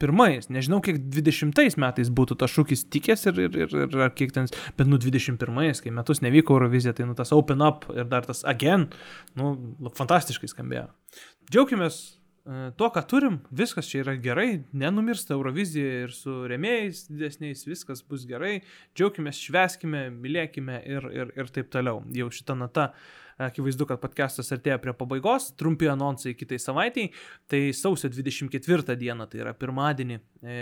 21. Nežinau, kiek 20 metais būtų tas šūkis tikęs ir, ir, ir, ir kiek ten, bet nu 21, kai metus nevyko Eurovizija, tai nu tas Open Up ir dar tas Again, nu fantastiškai skambėjo. Džiaugimės e, tuo, ką turim, viskas čia yra gerai, nenumirsta Eurovizija ir su remėjais didesniais, viskas bus gerai, džiaugimės, šveskime, mylėkime ir, ir, ir taip toliau. Jau šitą natą akivaizdu, kad podcastas artėja prie pabaigos, trumpi anonsai kitai savaitėjai. Tai sausio 24 dieną, tai yra pirmadienį, e,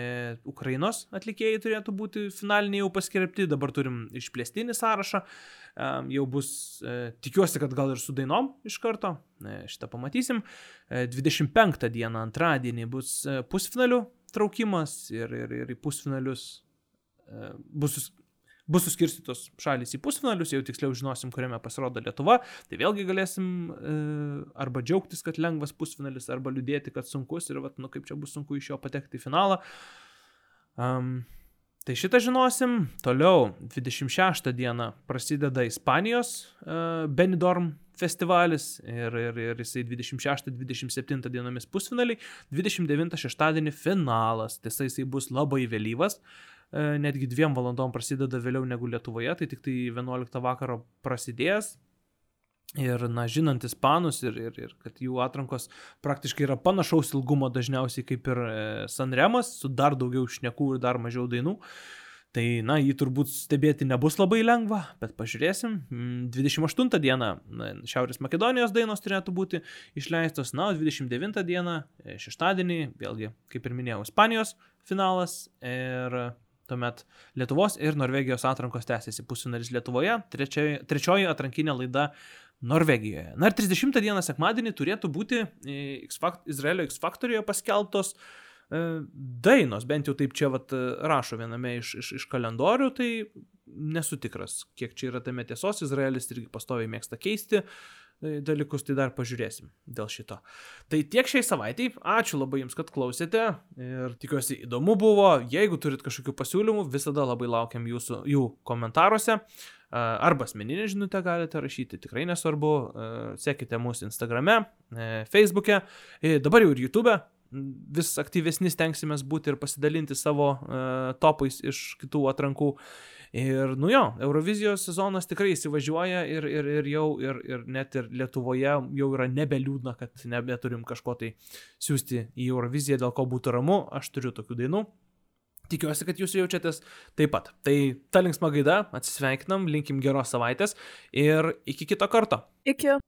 Ukrainos atlikėjai turėtų būti finaliniai jau paskelbti, dabar turim išplėstinį sąrašą, e, jau bus, e, tikiuosi, kad gal ir su dainom iš karto, e, šitą pamatysim. E, 25 dieną, antradienį, bus e, pusfinalių traukimas ir, ir, ir į pusfinalius e, bus bus suskirstytos šalys į pusfinalius, jau tiksliau žinosim, kuriame pasirodo Lietuva, tai vėlgi galėsim e, arba džiaugtis, kad lengvas pusfinalis, arba liūdėti, kad sunkus ir, vat, nu, kaip čia bus sunku iš jo patekti į finalą. Um, Tai šitą žinosim. Toliau, 26 dieną prasideda Ispanijos uh, Benidorm festivalis ir, ir, ir jisai 26-27 dienomis pusfinaliai, 29 šeštadienį finalas. Tiesa, jisai bus labai vėlyvas, e, netgi dviem valandom prasideda vėliau negu Lietuvoje, tai tik tai 11 vakaro prasidės. Ir, na, žinant ispanus ir, ir, ir kad jų atrankos praktiškai yra panašaus ilgumo dažniausiai kaip ir e, Sanremas, su dar daugiau šnekų ir dar mažiau dainų. Tai, na, jį turbūt stebėti nebus labai lengva, bet pažiūrėsim. Mm, 28 dieną na, Šiaurės Makedonijos dainos turėtų būti išleistos, na, o 29 dieną, e, šeštadienį, vėlgi, kaip ir minėjau, Ispanijos finalas ir tuomet Lietuvos ir Norvegijos atrankos tęsiasi pusfinalis Lietuvoje, trečioji, trečioji atrankinė laida Norvegijoje. Na ir 30 dieną sekmadienį turėtų būti e, X Izraelio X Factorijoje paskelbtos e, dainos, bent jau taip čia vat, e, rašo viename iš, iš, iš kalendorių, tai nesu tikras, kiek čia yra tame tiesos, Izraelis irgi pastoviai mėgsta keisti e, dalykus, tai dar pažiūrėsim dėl šito. Tai tiek šiai savaitai, ačiū labai Jums, kad klausėte ir tikiuosi įdomu buvo, jeigu turit kažkokių pasiūlymų, visada labai laukiam jūsų, jų komentaruose. Arba asmeninę žinutę galite rašyti, tikrai nesvarbu, sekite mūsų Instagrame, e, Facebook'e, e, dabar jau ir YouTube'e, vis aktyvesni stengsime būti ir pasidalinti savo uh, topais iš kitų atrankų. Ir, nu jo, Eurovizijos sezonas tikrai įsivažiuoja ir, ir, ir jau, ir, ir net ir Lietuvoje jau yra nebeliūdna, kad nebeturim kažko tai siūsti į Euroviziją, dėl ko būtų ramu, aš turiu tokių dainų. Tikiuosi, kad jūs jaučiatės taip pat. Tai ta linksma gaida, atsisveikinam, linkim geros savaitės ir iki kito karto. Iki.